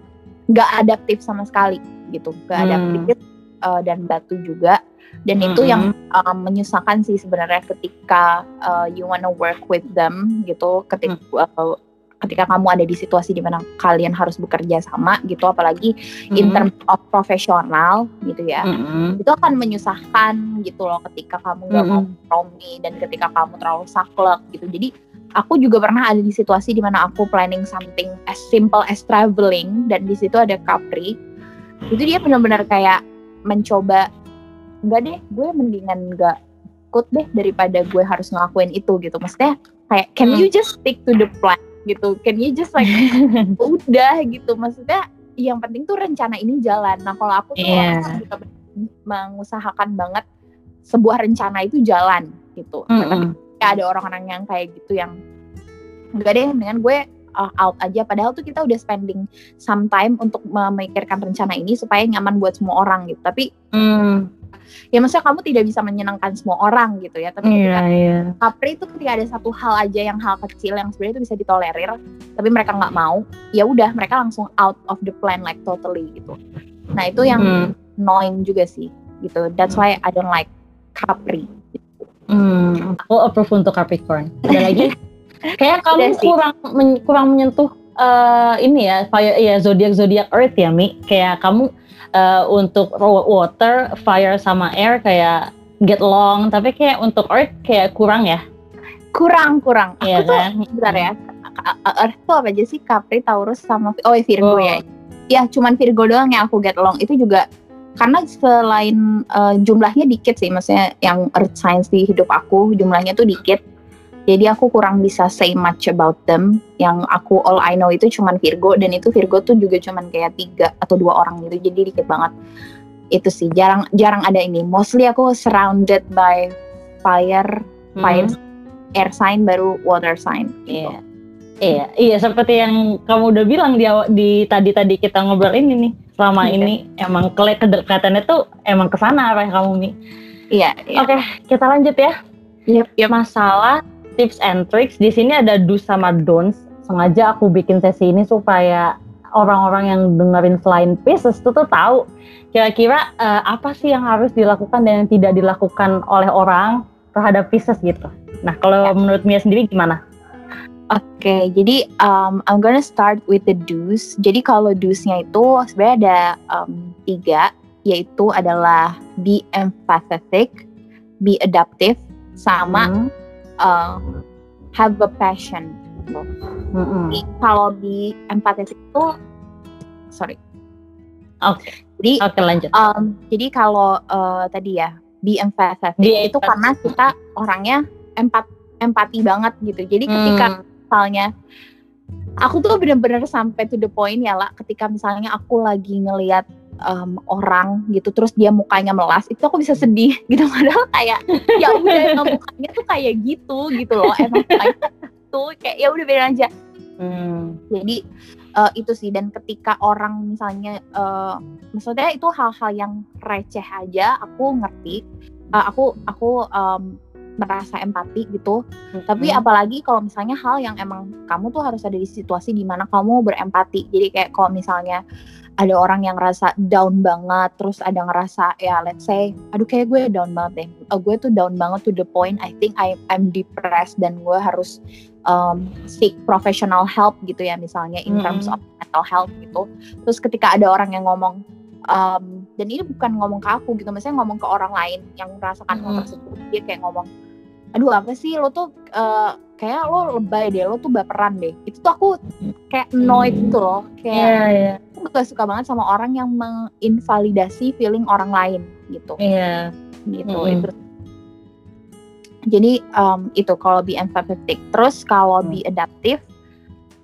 nggak adaptif sama sekali gitu nggak mm. adaptif uh, dan batu juga dan mm -hmm. itu yang um, menyusahkan sih sebenarnya ketika uh, you wanna work with them gitu ketika mm. uh, ketika kamu ada di situasi di mana kalian harus bekerja sama gitu apalagi mm-hmm. in terms of profesional gitu ya mm-hmm. itu akan menyusahkan gitu loh ketika kamu nggak mm-hmm. mau kompromi dan ketika kamu terlalu saklek gitu jadi aku juga pernah ada di situasi di mana aku planning something as simple as traveling dan di situ ada Capri itu dia benar-benar kayak mencoba enggak deh gue mendingan enggak ikut deh daripada gue harus ngelakuin itu gitu maksudnya kayak can mm. you just stick to the plan gitu can you just like <laughs> udah gitu maksudnya yang penting tuh rencana ini jalan nah kalau aku tuh yeah. orang suka mengusahakan banget sebuah rencana itu jalan gitu mm -hmm. tapi ada orang-orang yang kayak gitu yang enggak deh dengan gue uh, out aja padahal tuh kita udah spending some time untuk memikirkan rencana ini supaya nyaman buat semua orang gitu tapi mm. ya maksudnya kamu tidak bisa menyenangkan semua orang gitu ya tapi Iya, iya. Capri itu ketika ada satu hal aja yang hal kecil yang sebenarnya itu bisa ditolerir tapi mereka nggak mau ya udah mereka langsung out of the plan like totally gitu nah itu yang Hmm. annoying juga sih gitu that's why I don't like Capri Hmm, aku approve untuk Capricorn. Ada lagi? <laughs> Kayak kamu Udah kurang men- kurang menyentuh eh, ini ya, fire ya zodiak zodiak Earth ya Mi. Kayak kamu eh, untuk water, fire sama air kayak get along, tapi kayak untuk Earth kayak kurang ya. kurang kurang aku Iya tuh kan? bentar ya Earth tuh apa aja sih Capri Taurus sama oh Virgo Oh. ya ya cuman Virgo doang yang aku get along itu juga karena selain eh, jumlahnya dikit sih maksudnya yang earth signs di hidup aku jumlahnya tuh dikit jadi aku kurang bisa say much about them yang aku all I know itu cuman Virgo dan itu Virgo tuh juga cuman kayak tiga atau dua orang gitu jadi dikit banget itu sih jarang jarang ada ini mostly aku surrounded by fire fire Hmm. air sign baru water sign gitu. Iya. Iya, iya seperti yang kamu udah bilang di di tadi tadi kita ngobrol ini nih. Selama Iya. ini emang kedekatannya tuh emang ke sana apa yang kamu Mi. Iya, iya. Oke, kita lanjut ya. Yep, yep. Masalah tips and tricks di sini ada do's sama don'ts. Sengaja aku bikin sesi ini supaya orang-orang yang dengerin selain Pisces tuh tuh tahu kira-kira eh, apa sih yang harus dilakukan dan yang tidak dilakukan oleh orang terhadap Pisces gitu. Nah, kalau menurut Mia sendiri gimana? Oke, jadi um, I'm gonna start with the do's. Jadi kalau do's-nya itu sebenarnya ada um, tiga, yaitu adalah be empathetic, be adaptive, sama Hmm. Uh, have a passion. gitu. Jadi kalau be empathetic itu, sorry. Oke. Jadi Oke lanjut. um, jadi kalau uh, tadi ya be empathetic Be itu empathetic. karena kita orangnya empat empati banget gitu. Jadi ketika Hmm. misalnya aku tuh bener-bener sampai to the point ya lah ketika misalnya aku lagi ngelihat um, orang gitu terus dia mukanya melas itu aku bisa sedih <laughs> gitu. Padahal kayak ya udah <laughs> emang mukanya tuh kayak gitu gitu loh. Emang mukanya tuh kayak ya udah biarin aja. Hmm. jadi eh, itu sih. Dan ketika orang misalnya eh, maksudnya itu hal-hal yang receh aja aku ngerti. Eh, aku aku em, merasa empati gitu tapi Hmm. apalagi kalau misalnya hal yang emang kamu tuh harus ada di situasi di mana kamu berempati. Jadi kayak kalau misalnya ada orang yang ngerasa down banget, terus ada ngerasa ya let's say, aduh kayak gue down banget deh. Eh, gue tuh down banget to the point I think I I'm depressed dan gue harus um, seek professional help gitu ya misalnya in terms Mm-mm. of mental health gitu. Terus ketika ada orang yang ngomong um, dan ini bukan ngomong ke aku gitu, maksudnya ngomong ke orang lain yang merasakan hal Mm. tersebut. Dia kayak ngomong, aduh apa sih lo tuh eh, kayak lo lebay deh, lo tuh baperan deh. Itu tuh aku kayak annoyed Hmm. gitu loh, kayak Iya, iya. aku gak suka banget sama orang yang menginvalidasi feeling orang lain gitu, Iya. gitu. Mm-mm. Itu. Jadi um, itu kalau be empathetic. Terus kalau Hmm. be adaptive,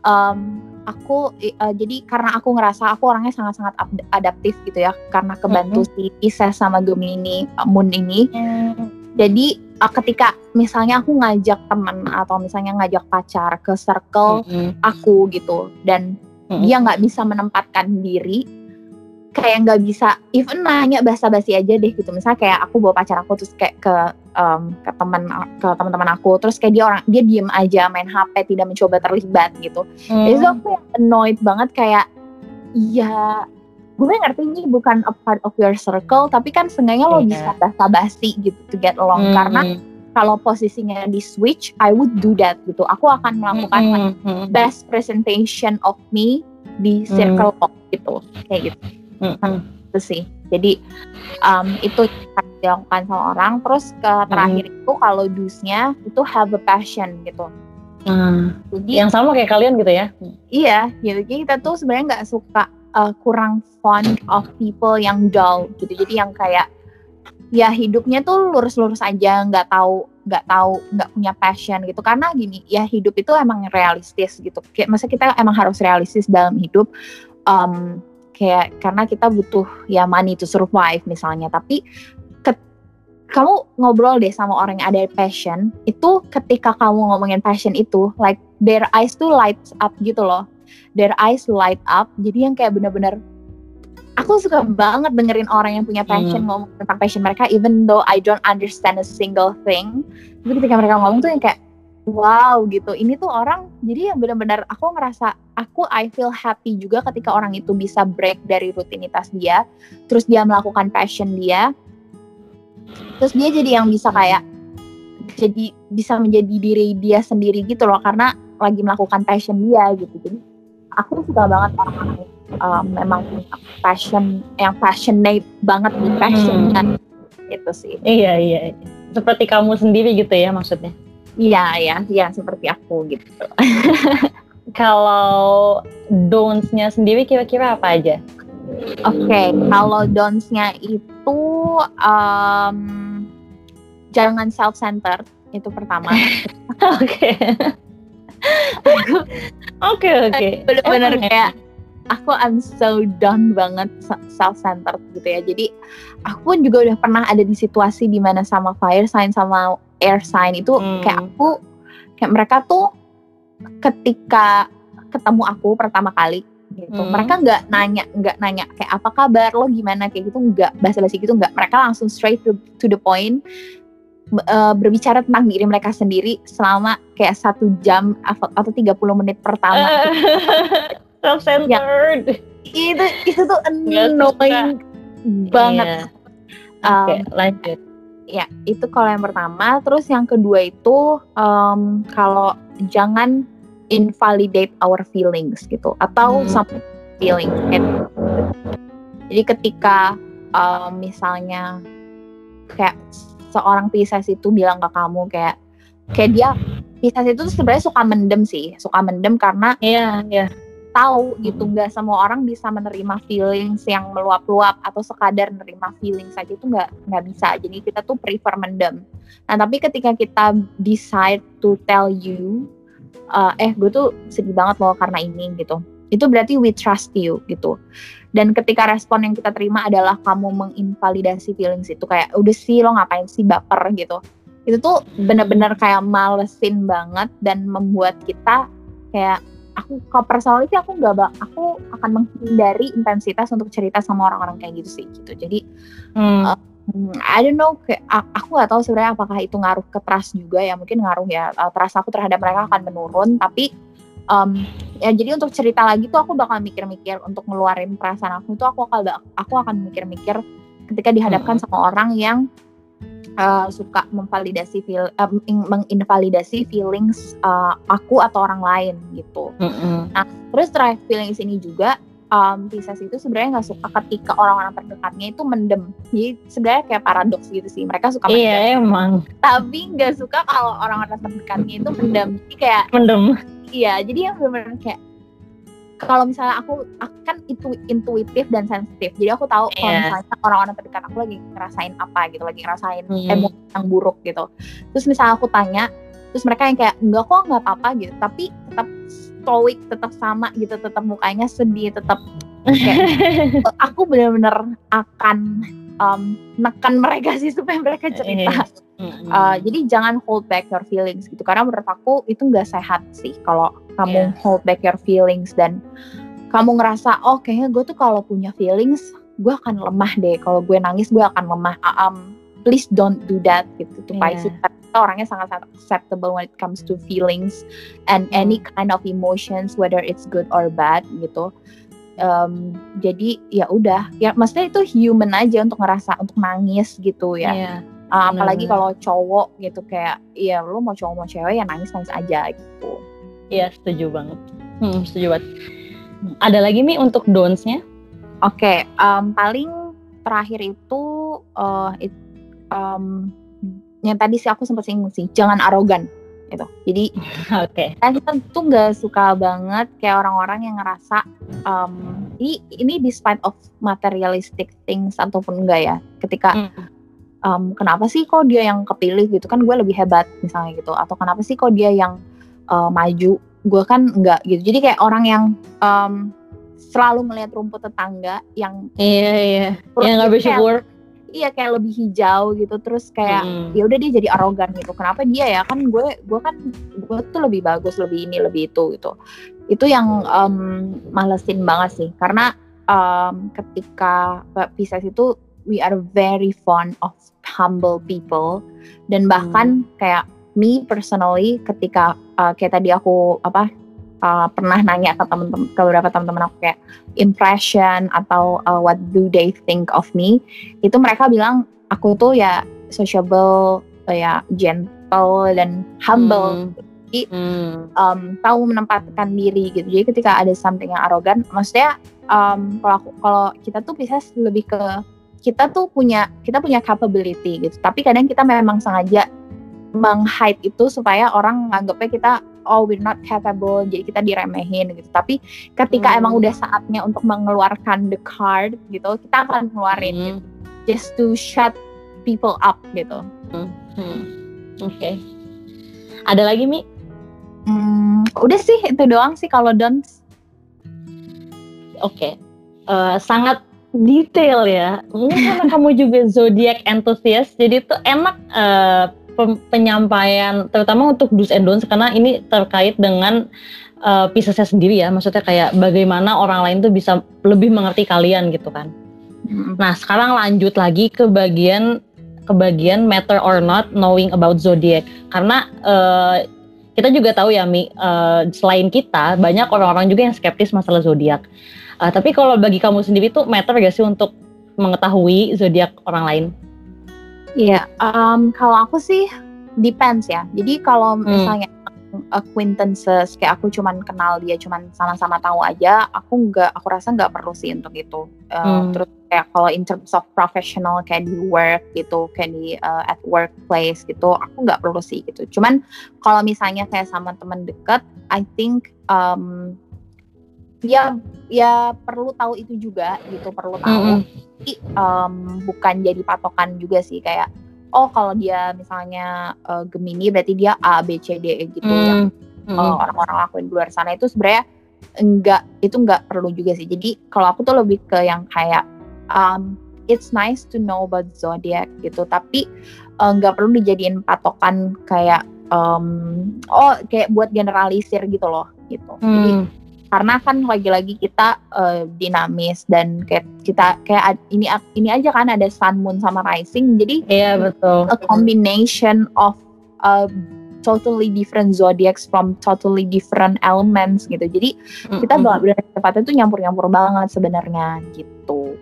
um, aku uh, jadi karena aku ngerasa aku orangnya sangat-sangat ad- adaptif gitu ya, karena kebantu si Pisces sama Gemini uh, Moon ini. Jadi uh, ketika misalnya aku ngajak teman atau misalnya ngajak pacar ke circle Mm-mm. aku gitu dan Mm-mm. dia nggak bisa menempatkan diri kayak nggak bisa even nanya basa-basi aja deh gitu misalnya kayak aku bawa pacar aku terus kayak ke em, ke teman ke teman-teman aku terus kayak dia orang dia diem aja main HP tidak mencoba terlibat gitu Hmm. itu aku yang annoyed banget kayak iya gue ngerti ini bukan a part of your circle tapi kan seenggaknya lo Iya. bisa basa-basi gitu to get along Mm-mm. karena kalau posisinya di switch I would do that gitu aku akan melakukan Mm-mm. best presentation of me di circle of gitu kayak gitu Mm-mm. itu sih jadi um, itu dilakukan sama orang terus ke terakhir itu kalau dusnya itu have a passion gitu Nah, jadi yang sama kayak kalian gitu ya? iya jadi kita tuh sebenarnya nggak suka uh, kurang fond of people yang dull gitu. Jadi yang kayak ya hidupnya tuh lurus-lurus aja nggak tahu nggak tahu nggak punya passion gitu. Karena gini ya hidup itu emang realistis gitu. Kayak masa kita emang harus realistis dalam hidup um, kayak karena kita butuh ya money to survive misalnya. Tapi kamu ngobrol deh sama orang yang ada passion itu ketika kamu ngomongin passion itu like their eyes tuh lights up gitu loh their eyes light up. Jadi yang kayak bener-bener aku suka banget dengerin orang yang punya passion hmm. ngomong tentang passion mereka even though I don't understand a single thing. Tapi ketika mereka ngomong tuh yang kayak wow gitu. Ini tuh orang jadi yang benar-benar aku ngerasa aku I feel happy juga ketika orang itu bisa break dari rutinitas dia terus dia melakukan passion dia. Terus dia jadi yang bisa kayak jadi bisa menjadi diri dia sendiri gitu loh karena lagi melakukan passion dia gitu. Jadi aku suka banget orang-orang um, memang punya passion yang passionate banget di passion hmm. kan itu sih iya iya seperti kamu sendiri gitu ya maksudnya Iya, ya, ya seperti aku gitu. <laughs> kalau don'ts-nya sendiri kira-kira apa aja? Oke, okay, kalau don'ts-nya itu um, jangan self-centered itu pertama. <laughs> Oke. <laughs> Oke oke. Benar-benar kayak aku I'm so done banget self-centered gitu ya. Jadi aku pun juga udah pernah ada di situasi di mana sama fire sign sama air sign itu hmm. kayak aku kayak mereka tuh ketika ketemu aku pertama kali gitu hmm. mereka nggak nanya nggak nanya kayak apa kabar lo gimana kayak gitu nggak basa-basi gitu nggak mereka langsung straight to, to the point uh, berbicara tentang diri mereka sendiri selama kayak satu jam atau 30 menit pertama <laughs> self-centered ya, itu itu tuh annoying banget yeah. um, lanjut ya itu kalau yang pertama terus yang kedua itu um, kalau jangan invalidate our feelings gitu atau hmm. some feeling gitu. jadi ketika um, misalnya kayak seorang Pisces itu bilang ke kamu kayak kayak dia Pisces itu sebenarnya suka mendem sih suka mendem karena iya yeah, iya. yeah tahu gitu nggak semua orang bisa menerima feelings yang meluap-luap atau sekadar menerima feelings saja itu nggak nggak bisa. Jadi kita tuh prefer mendem. Nah tapi ketika kita decide to tell you uh, eh gue tuh sedih banget loh karena ini gitu. Itu berarti we trust you gitu dan ketika respon yang kita terima adalah kamu menginvalidasi feelings itu kayak udah sih lo ngapain sih baper? gitu. Itu tuh bener-bener kayak malesin banget dan membuat kita kayak aku kalau personally sih aku nggak bak aku akan menghindari intensitas untuk cerita sama orang-orang kayak gitu sih gitu. Jadi hmm. uh, I don't know kayak aku nggak tahu sebenarnya apakah itu ngaruh ke trust juga ya mungkin ngaruh ya uh, trust aku terhadap mereka akan menurun tapi um, ya jadi untuk cerita lagi tuh aku bakal mikir-mikir untuk ngeluarin perasaan aku tuh aku akan aku akan mikir-mikir ketika dihadapkan hmm. sama orang yang uh, suka memvalidasi feel uh, menginvalidasi feelings uh, aku atau orang lain gitu. Mm-hmm. Nah, terus terakhir feelings ini juga um, Pisces itu sebenarnya nggak suka ketika orang-orang terdekatnya itu mendem. Jadi sebenarnya kayak paradoks gitu sih. Mereka suka mendem. Iya emang. Tapi nggak suka kalau orang-orang terdekatnya itu mendem. Jadi kayak mendem. Iya, jadi yang benar-benar kayak kalau misalnya aku, akan itu intuitif dan sensitif jadi aku tahu yeah. kalau iya. misalnya orang-orang terdekat aku lagi ngerasain apa gitu lagi ngerasain mm. emosi yang buruk gitu terus misalnya aku tanya terus mereka yang kayak enggak kok nggak apa-apa gitu tapi tetap stoic tetap sama gitu tetap mukanya sedih tetap <laughs> kayak aku benar-benar akan um, nekan mereka sih supaya mereka cerita. Mm-hmm. <laughs> Uh, jadi jangan hold back your feelings gitu karena menurut aku itu nggak sehat sih kalau kamu yeah. hold back your feelings dan kamu ngerasa oh kayaknya gue tuh kalau punya feelings gue akan lemah deh kalau gue nangis gue akan lemah um, please don't do that gitu tuh yeah. Kita orangnya sangat acceptable when it comes to feelings and mm. any kind of emotions whether it's good or bad gitu um, jadi ya udah ya maksudnya itu human aja untuk ngerasa untuk nangis gitu ya yeah. uh, apalagi kalau cowok gitu kayak ya lu mau cowok mau cewek ya nangis nangis aja gitu Iya, setuju banget. Hmm, setuju banget. Ada lagi nih untuk don'ts-nya? Oke, okay, um, paling terakhir itu uh, it, um, yang tadi sih aku sempat singgung sih, jangan arogan gitu. Jadi, <laughs> oke. Okay. kita tuh nggak suka banget kayak orang-orang yang ngerasa um, ini ini despite of materialistic things ataupun enggak ya, ketika mm. um, kenapa sih kok dia yang kepilih gitu kan gue lebih hebat misalnya gitu, atau kenapa sih kok dia yang uh, maju gue kan enggak gitu jadi kayak orang yang um, selalu melihat rumput tetangga yang iya iya yang nggak bersyukur iya kayak lebih hijau gitu terus kayak hmm. ya udah dia jadi arogan gitu. Kenapa dia ya? Kan gue gue kan gue tuh lebih bagus lebih ini lebih itu gitu. Itu yang um, malesin banget sih. Karena um, ketika Pisces itu we are very fond of humble people. Dan bahkan hmm. kayak me personally ketika uh, kayak tadi aku apa uh, pernah nanya ke teman-teman ke beberapa teman-teman aku kayak impression atau uh, what do they think of me? Itu mereka bilang aku tuh ya sociable uh, ya gentle dan humble. Hmm. Jadi hmm. um, tahu menempatkan diri gitu. Jadi ketika ada something yang arogan maksudnya um, kalau kalau kita tuh bisa lebih ke kita tuh punya kita punya capability gitu. Tapi kadang kita memang sengaja menghide itu supaya orang nganggapnya kita oh we're not capable jadi kita diremehin gitu tapi ketika hmm. emang udah saatnya untuk mengeluarkan the card gitu kita akan ngeluarin hmm. gitu just to shut people up gitu hmm. Hmm. oke okay. ada lagi mi Hmm, udah sih itu doang sih kalau dance. Oke, okay. uh, eh, sangat detail ya. Mungkin karena kamu juga zodiac enthusiast, jadi itu enak uh, penyampaian, terutama untuk do's and don'ts karena ini terkait dengan uh, Piscesnya sendiri ya. Maksudnya kayak bagaimana orang lain tuh bisa lebih mengerti kalian gitu kan. Hmm. Nah sekarang lanjut lagi ke bagian ke bagian matter or not knowing about zodiac karena uh, kita juga tahu ya Mi, uh, selain kita banyak orang-orang juga yang skeptis masalah zodiak. Uh, tapi kalau bagi kamu sendiri tuh matter gak sih untuk mengetahui zodiak orang lain? Iya, um, kalau aku sih depends ya. Jadi kalau hmm. misalnya acquaintances kayak aku cuman kenal dia cuman sama-sama tahu aja aku nggak aku rasa nggak perlu sih untuk itu uh, hmm. terus kayak kalau in terms of professional kayak di work gitu kayak di uh, at workplace gitu aku nggak perlu sih gitu cuman kalau misalnya kayak sama teman dekat I think um, ya ya perlu tahu itu juga gitu perlu tahu -hmm. Tapi, um, bukan jadi patokan juga sih kayak oh kalau dia misalnya uh, Gemini berarti dia A B C D E gitu mm. yang mm. uh, orang-orang lakuin di luar sana itu sebenarnya enggak itu enggak perlu juga sih. Jadi kalau aku tuh lebih ke yang kayak um, it's nice to know about zodiac gitu, tapi uh, enggak perlu dijadiin patokan kayak um, oh kayak buat generalisir gitu loh gitu. Mm. Jadi karena kan lagi-lagi kita uh, dinamis dan kayak kita kayak ini ini aja kan ada sun moon sama rising. Jadi iya betul. a combination of uh, totally different zodiacs from totally different elements gitu. Jadi mm -hmm. kita benar tepatnya tuh nyampur-nyampur banget sebenarnya gitu.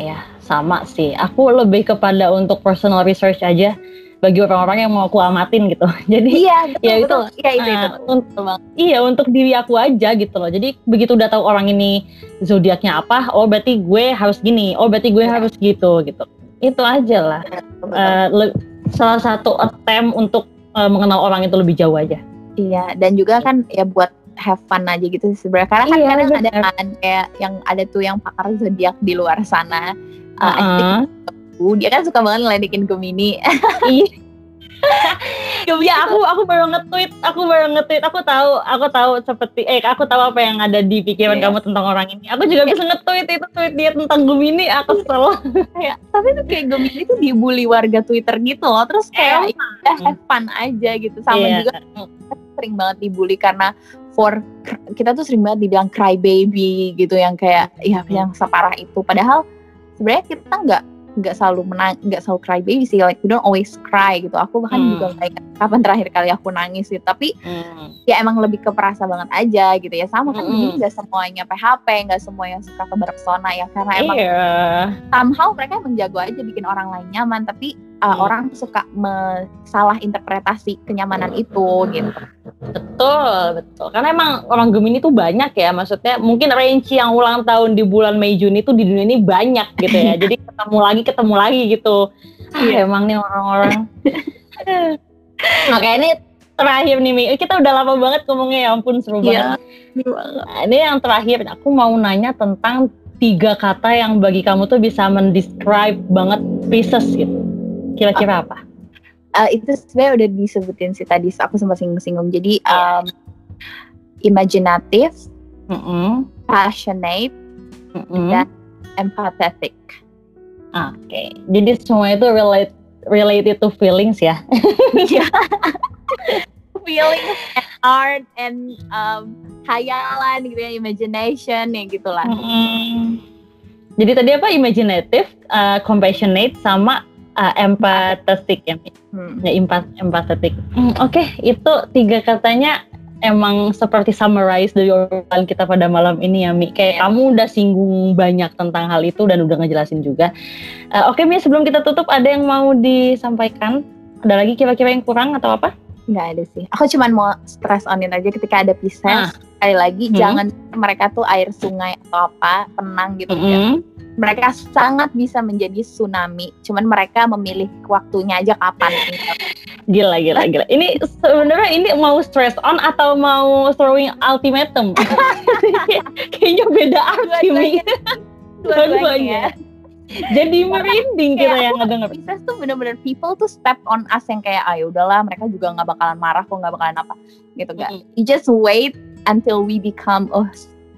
Ya sama sih. Aku lebih kepada untuk personal research aja bagi orang-orang yang mau aku amatin gitu. <laughs> Jadi iya, betul, ya betul. itu, iya itu, uh, itu. Untuk, iya untuk diri aku aja gitu loh. Jadi begitu udah tahu orang ini zodiaknya apa, oh berarti gue harus gini, oh berarti gue ya. harus gitu gitu. Itu aja lah. Uh, salah satu attempt untuk uh, mengenal orang itu lebih jauh aja. Iya, dan juga kan ya buat have fun aja gitu sebenarnya karena kan iya, kadang ada kan kayak yang ada tuh yang pakar zodiak di luar sana. Uh, uh -huh. I think dia kan suka banget ngeledekin Gemini. <laughs> Iya. <laughs> ya aku aku baru nge-tweet, aku baru nge-tweet, aku tahu, aku tahu seperti eh aku tahu apa yang ada di pikiran yeah. kamu tentang orang ini. Aku juga yeah. bisa nge-tweet itu tweet dia tentang Gemini, aku kesel. <laughs> ya, tapi tuh kayak Gemini itu dibully warga Twitter gitu loh. Terus kayak eh, udah have fun aja gitu. Sama yeah. juga sering banget dibully karena for kita tuh sering banget dibilang cry baby gitu yang kayak ya yang separah itu. Padahal sebenarnya kita nggak nggak selalu menang nggak selalu cry baby sih like we don't always cry gitu aku bahkan hmm. juga kayak kapan terakhir kali aku nangis gitu tapi hmm. ya emang lebih ke perasa banget aja gitu ya sama kan hmm. nggak semuanya PHP nggak semuanya suka kebersona ya karena emang yeah. somehow mereka emang jago aja bikin orang lain nyaman tapi uh, hmm. orang suka salah interpretasi kenyamanan itu gitu. Betul, betul. Karena emang orang Gemini tuh banyak ya, maksudnya mungkin range yang ulang tahun di bulan Mei Juni itu di dunia ini banyak gitu ya. <laughs> Jadi ketemu lagi, ketemu lagi gitu. Ah, iya. emang nih orang-orang. <laughs> Oke, ini terakhir nih Mi. Kita udah lama banget ngomongnya ya ampun seru iya. banget. Nah, ini yang terakhir aku mau nanya tentang tiga kata yang bagi kamu tuh bisa mendescribe banget Pisces gitu. Kira-kira apa? Uh, itu sebenarnya udah disebutin sih tadi aku sempat singgung-singgung. Jadi um, imaginatif, mm -hmm. passionate, mm -hmm. dan empathetic. Oke, okay. jadi semua itu relate related to feelings ya? Iya. <laughs> feelings and art and um, hayalan gitu ya, imagination ya gitulah. Mm -hmm. Jadi tadi apa? Imaginative, uh, compassionate, sama uh, empathetic ya. Hmm. Ya empathetic. Hmm, Oke, okay. itu tiga katanya emang seperti summarize dari obrolan kita pada malam ini ya Mi. Kayak yeah. kamu udah singgung banyak tentang hal itu dan udah ngejelasin juga. Uh, Oke okay, Mi, sebelum kita tutup ada yang mau disampaikan? Ada lagi kira-kira yang kurang atau apa? Nggak ada sih. Aku cuma mau stress onin aja ketika ada Pisces. Ah. Sekali lagi hmm. jangan mereka tuh air sungai atau apa tenang gitu. Hmm. Ya. Mereka sangat bisa menjadi tsunami. Cuman mereka memilih waktunya aja kapan. Gila, gila, gila. Ini sebenarnya ini mau stress on atau mau throwing ultimatum? <laughs> <laughs> Kayaknya beda arti nih. Dua-duanya. Jadi merinding kita yang ngedenger. Pisces tuh bener-bener people tuh step on us yang kayak ayo ah, ya udahlah mereka juga nggak bakalan marah kok nggak bakalan apa gitu kan. Mm -hmm. You just wait until we become a,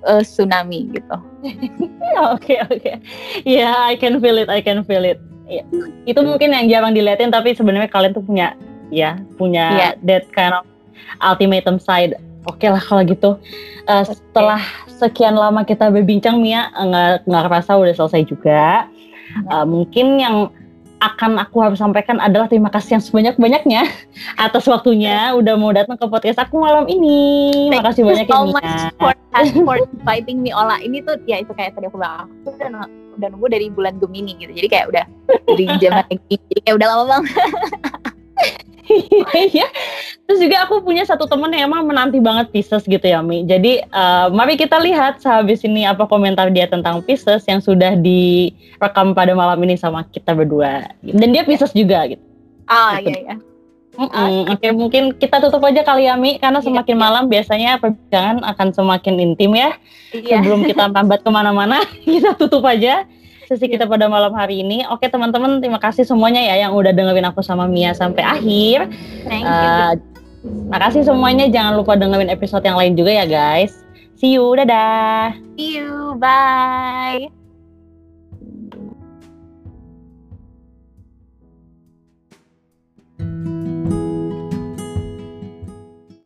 a tsunami gitu. <laughs> Oke oke. Ya yeah, I can feel it, I can feel it. Ya. Itu mungkin yang jarang diliatin tapi sebenarnya kalian tuh punya ya punya yeah. that kind of ultimatum side oke okay lah kalau gitu uh, setelah sekian lama kita berbincang Mia nggak nggak kerasa udah selesai juga uh, mungkin yang akan aku harus sampaikan adalah terima kasih yang sebanyak-banyaknya <laughs> atas waktunya udah mau datang ke podcast aku malam ini. Terima kasih banyak ya Mia. For, for inviting me Ola. Ini tuh ya itu kayak tadi aku bilang aku udah udah nunggu dari bulan Gemini gitu. Jadi kayak udah dari zaman jadi kayak udah lama banget. <laughs> <laughs> Iya. Terus juga aku punya satu temen yang emang menanti banget Pisces gitu ya Mi. Jadi uh, mari kita lihat sehabis ini apa komentar dia tentang Pisces yang sudah direkam pada malam ini sama kita berdua. Dan dia Pisces juga gitu. Ah gitu. iya iya. Mm -mm. Oke okay, mungkin kita tutup aja kali ya Mi karena iya, semakin iya. malam biasanya perbincangan akan semakin intim ya. Iya. Sebelum kita <laughs> lambat ke mana-mana <laughs> kita tutup aja sesi kita pada malam hari ini. Oke teman-teman, terima kasih semuanya ya yang udah dengerin aku sama Mia sampai akhir. Thank you. Uh, makasih semuanya. Jangan lupa dengerin episode yang lain juga ya guys. See you, dadah. See you, bye.